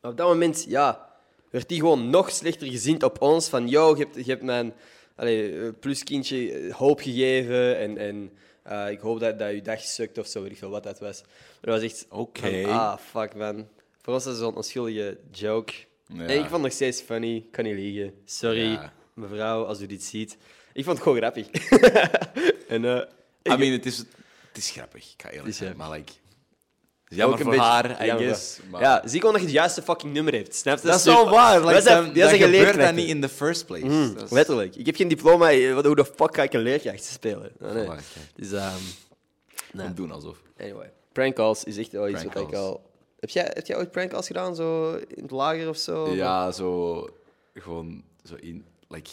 Maar op dat moment, ja, werd die gewoon nog slechter gezind op ons. Van, yo, je hebt, je hebt mijn allee, eh, pluskindje eh, hoop gegeven en, en eh, ik hoop dat, dat je dag sukt of zo, weet ik veel wat dat was. Maar dat was echt... Oké. Ah, fuck, man. Voor ons was het zo'n onschuldige joke. Ja. En ik vond het nog steeds funny, ik kan niet liegen. Sorry, Ja. mevrouw, als u dit ziet. Ik vond het gewoon grappig. en, eh, I mean, het is, het is grappig, ik ga eerlijk zijn. Maar like, jammer ook voor een beetje- haar, I jammer guess. voor- maar- Ja, zie gewoon dat je het juiste fucking nummer hebt. Snap je? Dat is wel waar. Like, zijn- wij dan zijn gebeurt dat niet in the first place. Mm, Dat is- letterlijk. Ik heb geen diploma. eh, Hoe de fuck ga ik een leerkracht spelen? Nee, nee. Dus, nee. Om doen alsof. Anyway. Prank calls is echt wel iets Prank wat ik al... Heb jij, heb jij ooit prank calls gedaan, zo in het lager of zo? Ja, zo gewoon zo in, like,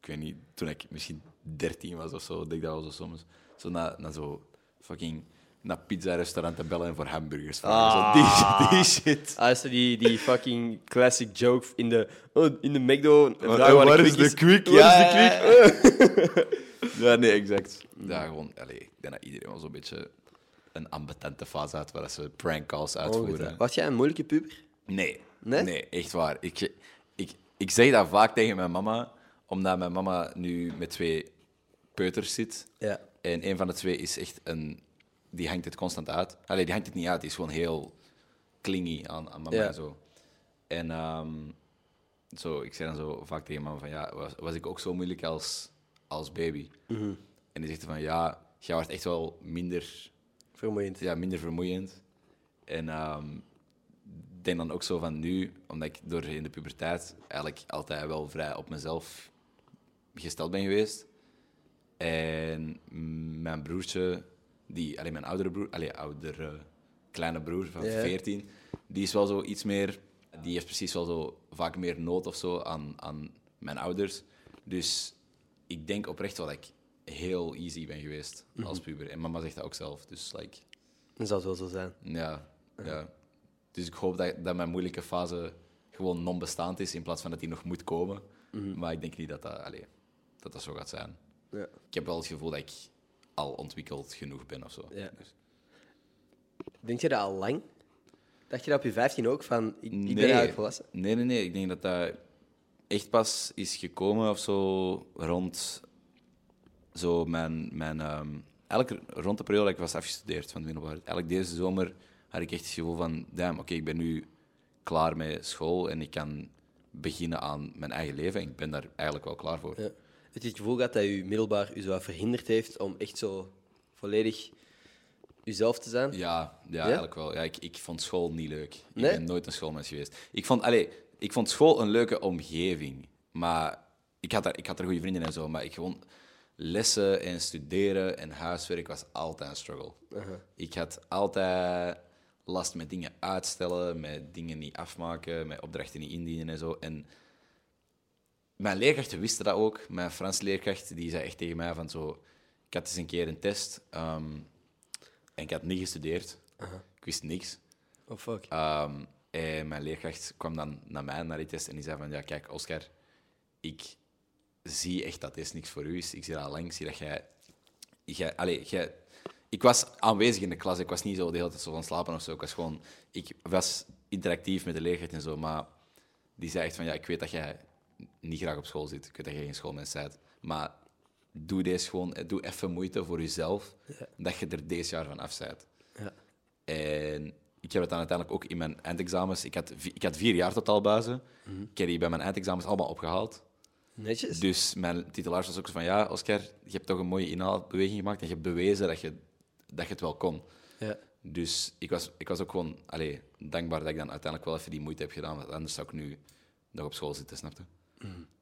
ik weet niet, toen ik misschien 13 was of zo, denk ik dat wel zo soms. Zo naar, naar zo fucking naar pizza-restauranten bellen en voor hamburgers vragen. Ah. Zo die, die shit. Ah, is dat die, die fucking classic joke in de, oh, in de McDo? Waar- is de quick? Ja, is de quick? Ja, nee, exact. Ja, gewoon, allee, ik denk dat iedereen wel zo'n beetje een ambetente fase had waar ze prank calls uitvoeren. Was jij een moeilijke puber? Nee. Nee? echt waar. Ik, ik, ik zeg dat vaak tegen mijn mama, omdat mijn mama nu met twee peuters zit. Ja. En een van de twee is echt een... Die hangt het constant uit. Allee, die hangt het niet uit. Die is gewoon heel clingy aan, aan mama Ja. en zo. En ehm, zo, ik zei dan zo vaak tegen mama van... Ja, was, was ik ook zo moeilijk als, als baby? Mhm. En die zegt van... Ja, jij wordt echt wel minder Vermoeiend. ja, minder vermoeiend. En ik denk dan ook zo van nu, omdat ik door in de puberteit eigenlijk altijd wel vrij op mezelf gesteld ben geweest. En mijn broertje, die, alleen mijn oudere broer, alleen oudere kleine broer van Ja. 14, die is wel zo iets meer, die heeft precies wel zo vaak meer nood of zo aan, aan mijn ouders. Dus ik denk oprecht wel dat ik heel easy ben geweest als puber. En mama zegt dat ook zelf. Dus like, Dat zou het wel zo zijn. ja, ja. Dus ik hoop dat, dat mijn moeilijke fase gewoon non-bestaand is in plaats van dat die nog moet komen. Maar ik denk niet dat dat, allee, dat dat zo gaat zijn. Ja. Ik heb wel het gevoel dat ik al ontwikkeld genoeg ben of zo. Ja. Dus- Denk je dat al lang? Dacht je dat op je 15 ook? Van, ik, ik ben Nee. eigenlijk volwassen? Nee, nee, nee. Ik denk dat dat echt pas is gekomen of zo rond zo mijn... mijn eigenlijk rond de periode dat ik was afgestudeerd van het middelbaar. Eigenlijk deze zomer had ik echt het gevoel van... Damn, oké, ik ben nu klaar met school en ik kan beginnen aan mijn eigen leven. En ik ben daar eigenlijk wel klaar voor. Ja. Heb je het gevoel gehad dat je middelbaar je zo verhinderd heeft om echt zo volledig jezelf te zijn? Ja, ja, eigenlijk wel. Ja, ik, ik vond school niet leuk. Ik Nee? ben nooit een schoolmens geweest. Ik vond, allee, ik vond school een leuke omgeving. Maar ik had, daar, ik had er goede vrienden en zo. Maar ik gewoon lessen en studeren en huiswerk was altijd een struggle. Ik had altijd last met dingen uitstellen, met dingen niet afmaken, met opdrachten niet indienen en zo. En mijn leerkrachten wisten dat ook. Mijn Frans leerkracht die zei echt tegen mij van zo... Ik had eens een keer een test ehm, en ik had niet gestudeerd. Ik wist niks. Oh fuck. Ehm, en mijn leerkracht kwam dan naar mij, naar die test, en die zei van, ja, kijk, Oscar, ik zie echt dat dit niks voor u is. Ik zie dat al lang, ik zie dat jij... jij, allee, jij ik was aanwezig in de klas, ik was niet zo de hele tijd zo van slapen of zo. Ik was gewoon... Ik was interactief met de leerkracht en zo, maar die zei echt van, ja, ik weet dat jij niet graag op school zit. Ik weet dat jij geen schoolmens bent. Maar doe deze gewoon, doe even moeite voor jezelf, dat je er deze jaar van af bent. Ja. En ik heb het dan uiteindelijk ook in mijn eindexamens... Ik had, ik had vier jaar totaal buizen. Ik heb die bij mijn eindexamens allemaal opgehaald. Netjes. Dus mijn titularis was ook van... Ja, Oscar, je hebt toch een mooie inhaalbeweging gemaakt en je hebt bewezen dat je, dat je het wel kon. Ja. Dus ik was, ik was ook gewoon allee, dankbaar dat ik dan uiteindelijk wel even die moeite heb gedaan. Want anders zou ik nu nog op school zitten, snap je?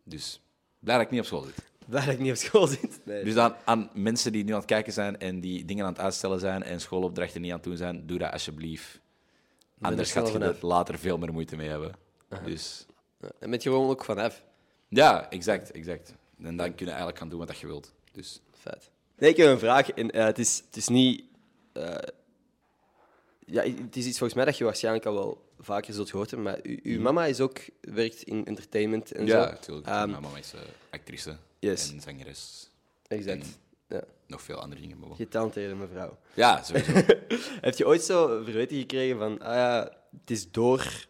Dus blij dat ik niet op school zit. Waar ik niet op school zit. Nee. Dus dan aan mensen die nu aan het kijken zijn en die dingen aan het uitstellen zijn en schoolopdrachten niet aan het doen zijn, doe dat alsjeblieft. Anders gaat je er later veel meer moeite mee hebben. Dus Ja, En met gewoon ook vanaf. ja, exact, exact. En dan kun je eigenlijk gaan doen wat je wilt. Dus Feit. Nee, ik heb een vraag. En, eh, het, is, het is niet... eh, ja, het is iets volgens mij dat je waarschijnlijk al wel vaker zult gehoord hebben, maar u- uw mama is ook, werkt in entertainment en Mhm. ja, zo. natuurlijk. Ehm, Mijn mama is eh, actrice Yes. en zangeres. Exact. Ja. Nog veel andere dingen. Maar. Getalenteerde mevrouw. Ja, sowieso. Heb je ooit zo verweten gekregen van, ah ja, het is door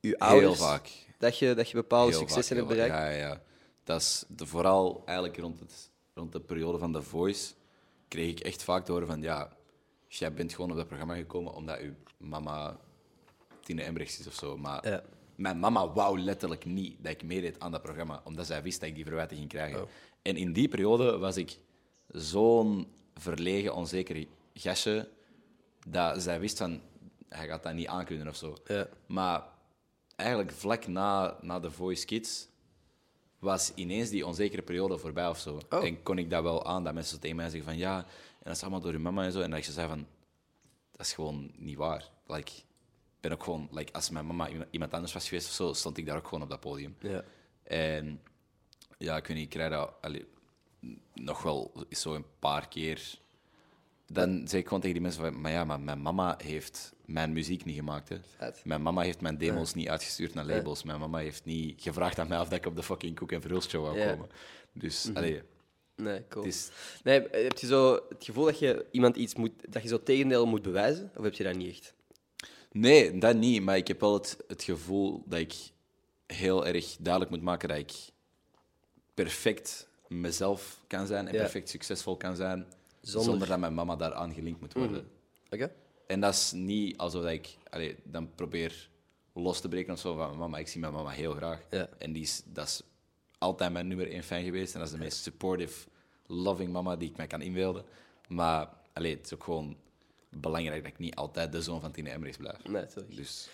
uw ouders Heel vaak. dat je, dat je bepaalde Heel successen vaak, hebt bereikt? Ja, ja, ja. Dat is de, vooral eigenlijk rond, het, rond de periode van The Voice kreeg ik echt vaak te horen van ja, jij bent gewoon op dat programma gekomen omdat uw mama Tine Embrechts is of zo. Maar Ja. mijn mama wou letterlijk niet dat ik meedeed aan dat programma, omdat zij wist dat ik die verwijten ging krijgen. Oh. En in die periode was ik zo'n verlegen, onzeker gastje, dat zij wist van, hij gaat dat niet aankunnen of zo. Ja. Maar eigenlijk vlak na, na The Voice Kids was ineens die onzekere periode voorbij of zo. Oh. En kon ik dat wel aan, dat mensen tegen mij zeggen van ja, en dat is allemaal door je mama en zo. En dat ik ze zei van, dat is gewoon niet waar. Like, ik ben ook gewoon, like, als mijn mama iemand- anders was geweest of zo, stond ik daar ook gewoon op dat podium. Ja. En ja, ik weet niet, ik krijg dat allee, nog wel zo een paar keer. Dan zeg ik gewoon tegen die mensen van, maar ja, maar mijn mama heeft mijn muziek niet gemaakt. Hè. Mijn mama heeft mijn demos niet uitgestuurd naar labels. Mijn mama heeft niet gevraagd aan mij of dat ik op de fucking Koek en Verhulst show wou Ja. komen. Dus, allee, Nee, cool. is... Nee, heb je zo het gevoel dat je iemand iets moet, dat je zo tegendeel moet bewijzen? Of heb je dat niet echt? Nee, dat niet. Maar ik heb wel het, het gevoel dat ik heel erg duidelijk moet maken dat ik perfect mezelf kan zijn en Ja. perfect succesvol kan zijn, Zonder- zonder, dat mijn mama daar aan gelinkt moet worden. Oké. En dat is niet alsof dat ik allee, dan probeer los te breken of zo van mijn mama. Ik zie mijn mama heel graag. Ja. En die is, dat is altijd mijn nummer één fan geweest. En dat is de meest supportive, loving mama die ik mij kan inbeelden. Maar allee, het is ook gewoon belangrijk dat ik niet altijd de zoon van Tine Emmerichs blijf. Nee, natuurlijk. Dus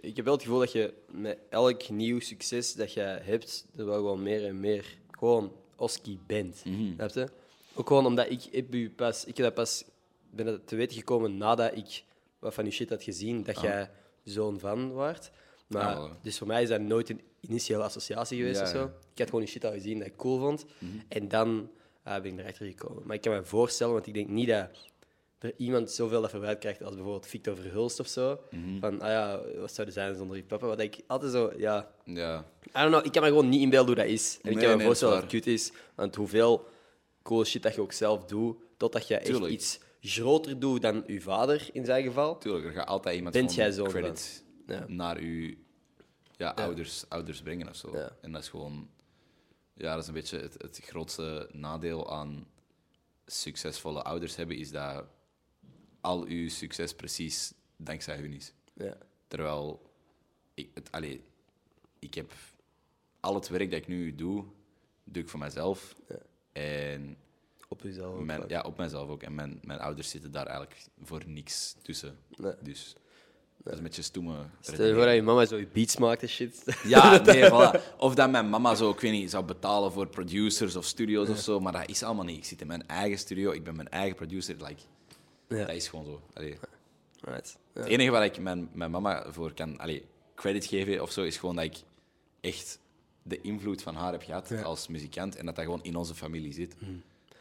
Ik heb wel het gevoel dat je met elk nieuw succes dat je hebt, er wel gewoon meer en meer gewoon Oski bent. Mhm. Je? Ook gewoon omdat ik heb u pas, ik heb dat pas ben dat te weten gekomen nadat ik wat van je shit had gezien dat jij zoon van waart. Maar, Ah, dus voor mij is dat nooit een initiële associatie geweest Ja, of zo. Mhm. Ik had gewoon je shit al gezien dat ik cool vond. En dan ah, ben ik erachter gekomen. Maar ik kan me voorstellen, want ik denk niet dat er iemand zoveel dat verwijt krijgt als bijvoorbeeld Victor Verhulst of zo. Mhm. Van, ah ja, wat zou er zijn zonder je papa? Wat ik altijd zo, ja... ja, I don't know, ik kan me gewoon niet inbeelden hoe dat is. En ik kan me nee, voorstellen dat het cute is. Want hoeveel cool shit dat je ook zelf doet, totdat je echt Tuurlijk. iets groter doet dan je vader, in zijn geval. tuurlijk, er gaat altijd iemand Bent gewoon jij zoon credit? Ja. naar uw ja, Ouders, ouders brengen of zo. En dat is gewoon... Ja, dat is een beetje het, het grootste nadeel aan succesvolle ouders hebben, is dat al uw succes precies dankzij hun is. Ja. Terwijl, ik, het, allee, ik heb al het werk dat ik nu doe, doe ik voor mezelf. En Op jezelf. ook mijn, ja, op mezelf ook. En mijn, mijn ouders zitten daar eigenlijk voor niks tussen. Nee. Dus dat is een beetje stoeme. Stel je voor dat je mama zo je beats maakt en shit. Ja, nee, voilà. Of dat mijn mama zo, ik weet niet, zou betalen voor producers of studio's of zo, maar dat is allemaal niet. Ik zit in mijn eigen studio, ik ben mijn eigen producer. Like, Ja. Dat is gewoon zo. Allee. Right. Ja. Het enige waar ik mijn, mijn mama voor kan allee, credit geven of zo, is gewoon dat ik echt de invloed van haar heb gehad Ja. als muzikant en dat dat gewoon in onze familie zit.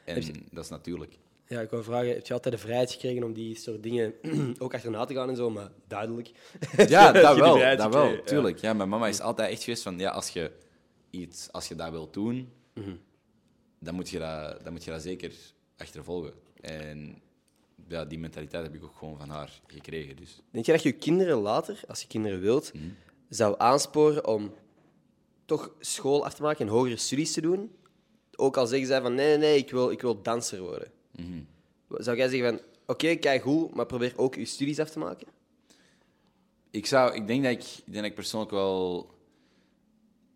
En dat is natuurlijk. Ja, ik wou vragen, heb je altijd de vrijheid gekregen om die soort dingen ook achterna te gaan en zo, maar duidelijk. Ja, dat wel. Dat wel, tuurlijk. Ja, mijn mama is altijd echt geweest van, ja, als je iets, als je dat wilt doen, Mhm. dan, moet je dat, dan moet je dat zeker achtervolgen. En ja, die mentaliteit heb ik ook gewoon van haar gekregen. Dus. Denk je dat je je kinderen later, als je kinderen wilt, zou aansporen om toch school af te maken en hogere studies te doen? Ook al zeggen zij van nee, nee, nee, ik wil, ik wil danser worden. Zou jij zeggen van oké, kijk goed, maar probeer ook je studies af te maken? Ik, zou, ik, denk dat ik, ik denk dat ik persoonlijk wel...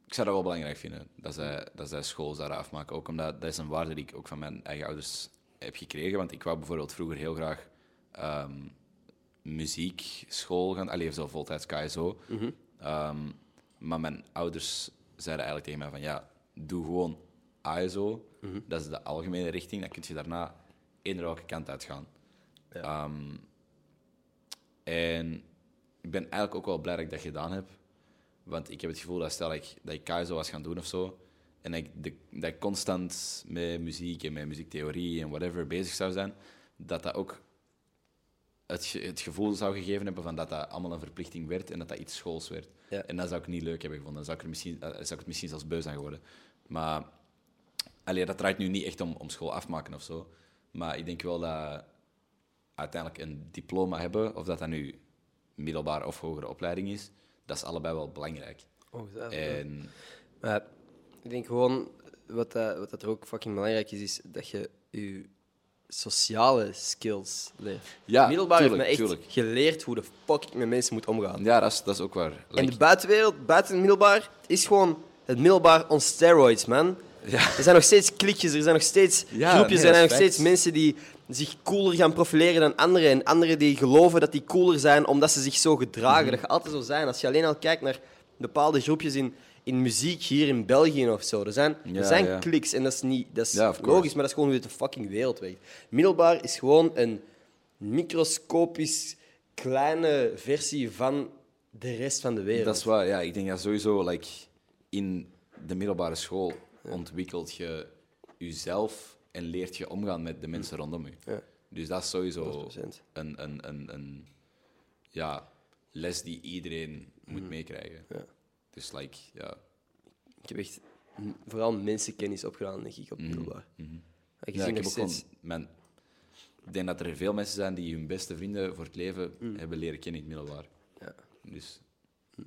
Ik zou dat wel belangrijk vinden, dat zij, dat zij school zouden afmaken. Ook omdat dat is een waarde die ik ook van mijn eigen ouders heb gekregen. Want ik wou bijvoorbeeld vroeger heel graag ehm, muziekschool gaan. Alleen zo voltijds KSO. Ehm, maar mijn ouders zeiden eigenlijk tegen mij van... Ja, doe gewoon ASO. Dat is de algemene richting. Dan kun je daarna eender welke kant uit gaan. Ehm, en ik ben eigenlijk ook wel blij dat ik dat gedaan heb. Want ik heb het gevoel dat stel ik, dat ik KSO was gaan doen of zo, en dat ik, de, dat ik constant met muziek en met muziektheorie en whatever bezig zou zijn, dat dat ook het, het gevoel zou gegeven hebben van dat dat allemaal een verplichting werd en dat dat iets schools werd. Ja. En dat zou ik niet leuk hebben gevonden. Dan zou ik, er misschien, eh, zou ik het misschien zelfs beu zijn geworden. Maar allee, dat draait nu niet echt om, om school afmaken of zo. Maar ik denk wel dat uiteindelijk een diploma hebben, of dat dat nu middelbare of hogere opleiding is, dat is allebei wel belangrijk. En Maar ik denk gewoon, wat, dat, wat dat er ook fucking belangrijk is, is dat je je sociale skills leert. Ja, Middelbaar tuurlijk, heeft me echt tuurlijk. geleerd hoe de fuck ik met mensen moet omgaan. ja, dat is, dat is ook waar. En de buitenwereld, buiten het middelbaar, is gewoon het middelbaar on steroids, man. Ja. Er zijn nog steeds klikjes, er zijn nog steeds Ja, groepjes, nee, er zijn nog steeds mensen die zich cooler gaan profileren dan anderen. En anderen die geloven dat die cooler zijn omdat ze zich zo gedragen. Mhm. Dat gaat altijd zo zijn. Als je alleen al kijkt naar bepaalde groepjes in, in muziek hier in België of zo. Er zijn, er zijn ja. kliks en dat is, niet, dat is Ja, logisch, maar dat is gewoon hoe de fucking wereld werkt. Middelbaar is gewoon een microscopisch kleine versie van de rest van de wereld. dat is waar, ja. Ik denk dat sowieso, like, in de middelbare school ontwikkelt je jezelf en leert je omgaan met de mensen rondom je. Ja. Dus dat is sowieso 100%. een, een, een, een ja, les die iedereen moet meekrijgen. Ja. Dus, like, ja. Ik heb echt vooral mensenkennis opgedaan, denk ik, op middelbaar. Ik Mhm. ja, zie ik heb ook steeds... mijn, ik denk dat er veel mensen zijn die hun beste vrienden voor het leven hebben leren kennen in het middelbaar. Ja. Dus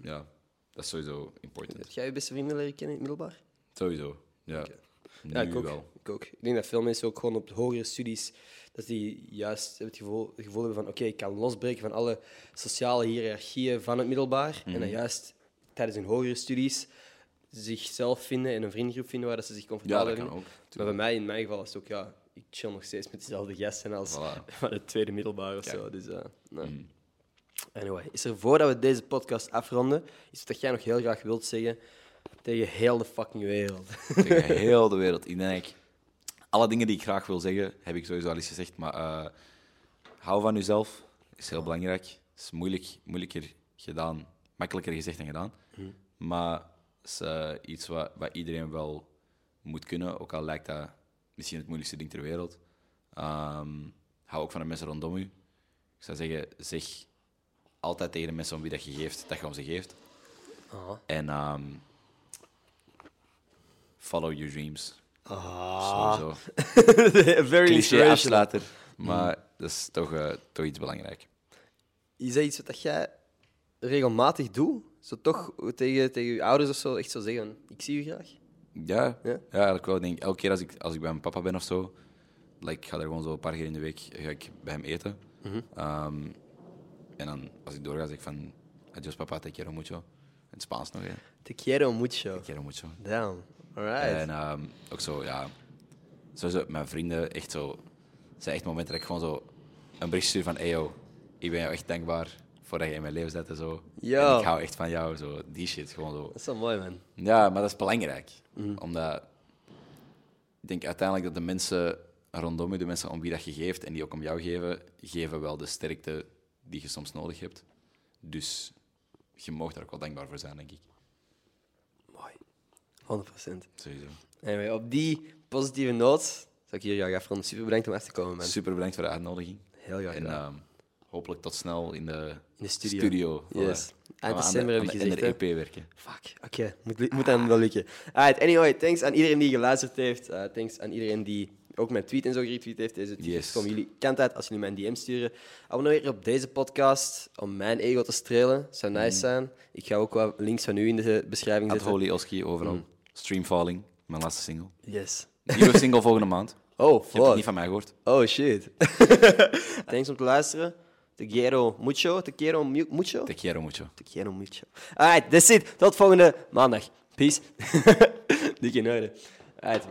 ja, dat is sowieso important. Heb jij je beste vrienden leren kennen in het middelbaar? Sowieso, ja. Nu Ja, ik ook. wel. ik ook. Ik denk dat veel mensen ook gewoon op hogere studies, dat die juist het gevoel, het gevoel hebben van oké, ik kan losbreken van alle sociale hiërarchieën van het middelbaar. En Mhm. dan juist tijdens hun hogere studies zichzelf vinden en een vriendengroep vinden waar dat ze zich comfortabel Ja, dat kan ook. Maar bij mij, in mijn geval, is het ook, ja, ik chill nog steeds met dezelfde gasten als Voilà. van het tweede middelbaar of Kijk. zo. Dus, eh, nee. Mm. Anyway, is er voordat we deze podcast afronden, iets wat jij nog heel graag wilt zeggen tegen heel de fucking wereld? Tegen heel de wereld. Ik denk, alle dingen die ik graag wil zeggen, heb ik sowieso al eens gezegd. Maar eh, hou van jezelf, is heel belangrijk. Het is moeilijk, moeilijker gedaan, makkelijker gezegd dan gedaan. Maar het is eh, iets wat, wat iedereen wel moet kunnen, ook al lijkt dat misschien het moeilijkste ding ter wereld. Ehm, hou ook van de mensen rondom u. Ik zou zeggen, zeg altijd tegen de mensen om wie dat je geeft, dat je om ze geeft. En ehm, follow your dreams. Ah. Sowieso. Very Cliché afsluiter, maar dat is toch, eh, toch iets belangrijk. Is dat iets wat jij regelmatig doet? Zo toch tegen, tegen je ouders of zo echt zo zeggen, ik zie je graag? Ja, Ja? ja? eigenlijk wel. Ik denk, elke keer als ik, als ik bij mijn papa ben of zo, like, ik ga er gewoon zo een paar keer in de week ga ik bij hem eten. Ehm, en dan, als ik doorga, zeg ik van, adios papa, te quiero mucho. In het Spaans nog, hè. Te quiero mucho. Te quiero mucho. Damn. Alright. En ehm, ook zo, ja, sowieso mijn vrienden, echt zo, zijn echt momenten dat ik gewoon zo een bericht stuur van, hey yo, ik ben jou echt dankbaar voor dat je in mijn leven zet en zo. Ja. En ik hou echt van jou, zo, die shit, gewoon zo. Dat is wel mooi, man. Ja, maar dat is belangrijk. Omdat ik denk uiteindelijk dat de mensen rondom je, de mensen om wie dat je geeft en die ook om jou geven, geven wel de sterkte die je soms nodig hebt. Dus je mag daar ook wel dankbaar voor zijn, denk ik. Mooi. 100%. Sowieso. Anyway, op die positieve noot zou ik hier graag afronden. Super bedankt om af te komen, man. Super bedankt voor de uitnodiging. Heel graag En. Hopelijk tot snel in de, In de studio. studio. Yes. Eind de- december heb ik de gezegd. hè. NREP werken. Fuck, oké. Moet, moet dan wel lukken. Alright, anyway, thanks aan iedereen die geluisterd heeft. Uh, thanks aan iedereen die ook mijn tweet en zo geretweet heeft. Deze tweets Yes. komen jullie kant uit als jullie mij een DM sturen. Abonneer je op deze podcast om mijn ego te strelen. Zou Mm. nice zijn. Ik ga ook wat links van u in de beschrijving At zetten. Holy Oski overal. Mm. Streamfalling, mijn laatste single. Yes. Nieuwe single volgende maand. Oh, Je hebt het fuck. niet van mij gehoord. Oh, shit. thanks om te luisteren. Te quiero mucho. Te quiero mu- mucho. Te quiero mucho. Te quiero mucho. Alright, that's it. Tot volgende maandag. Peace. Dik in orde. Alright.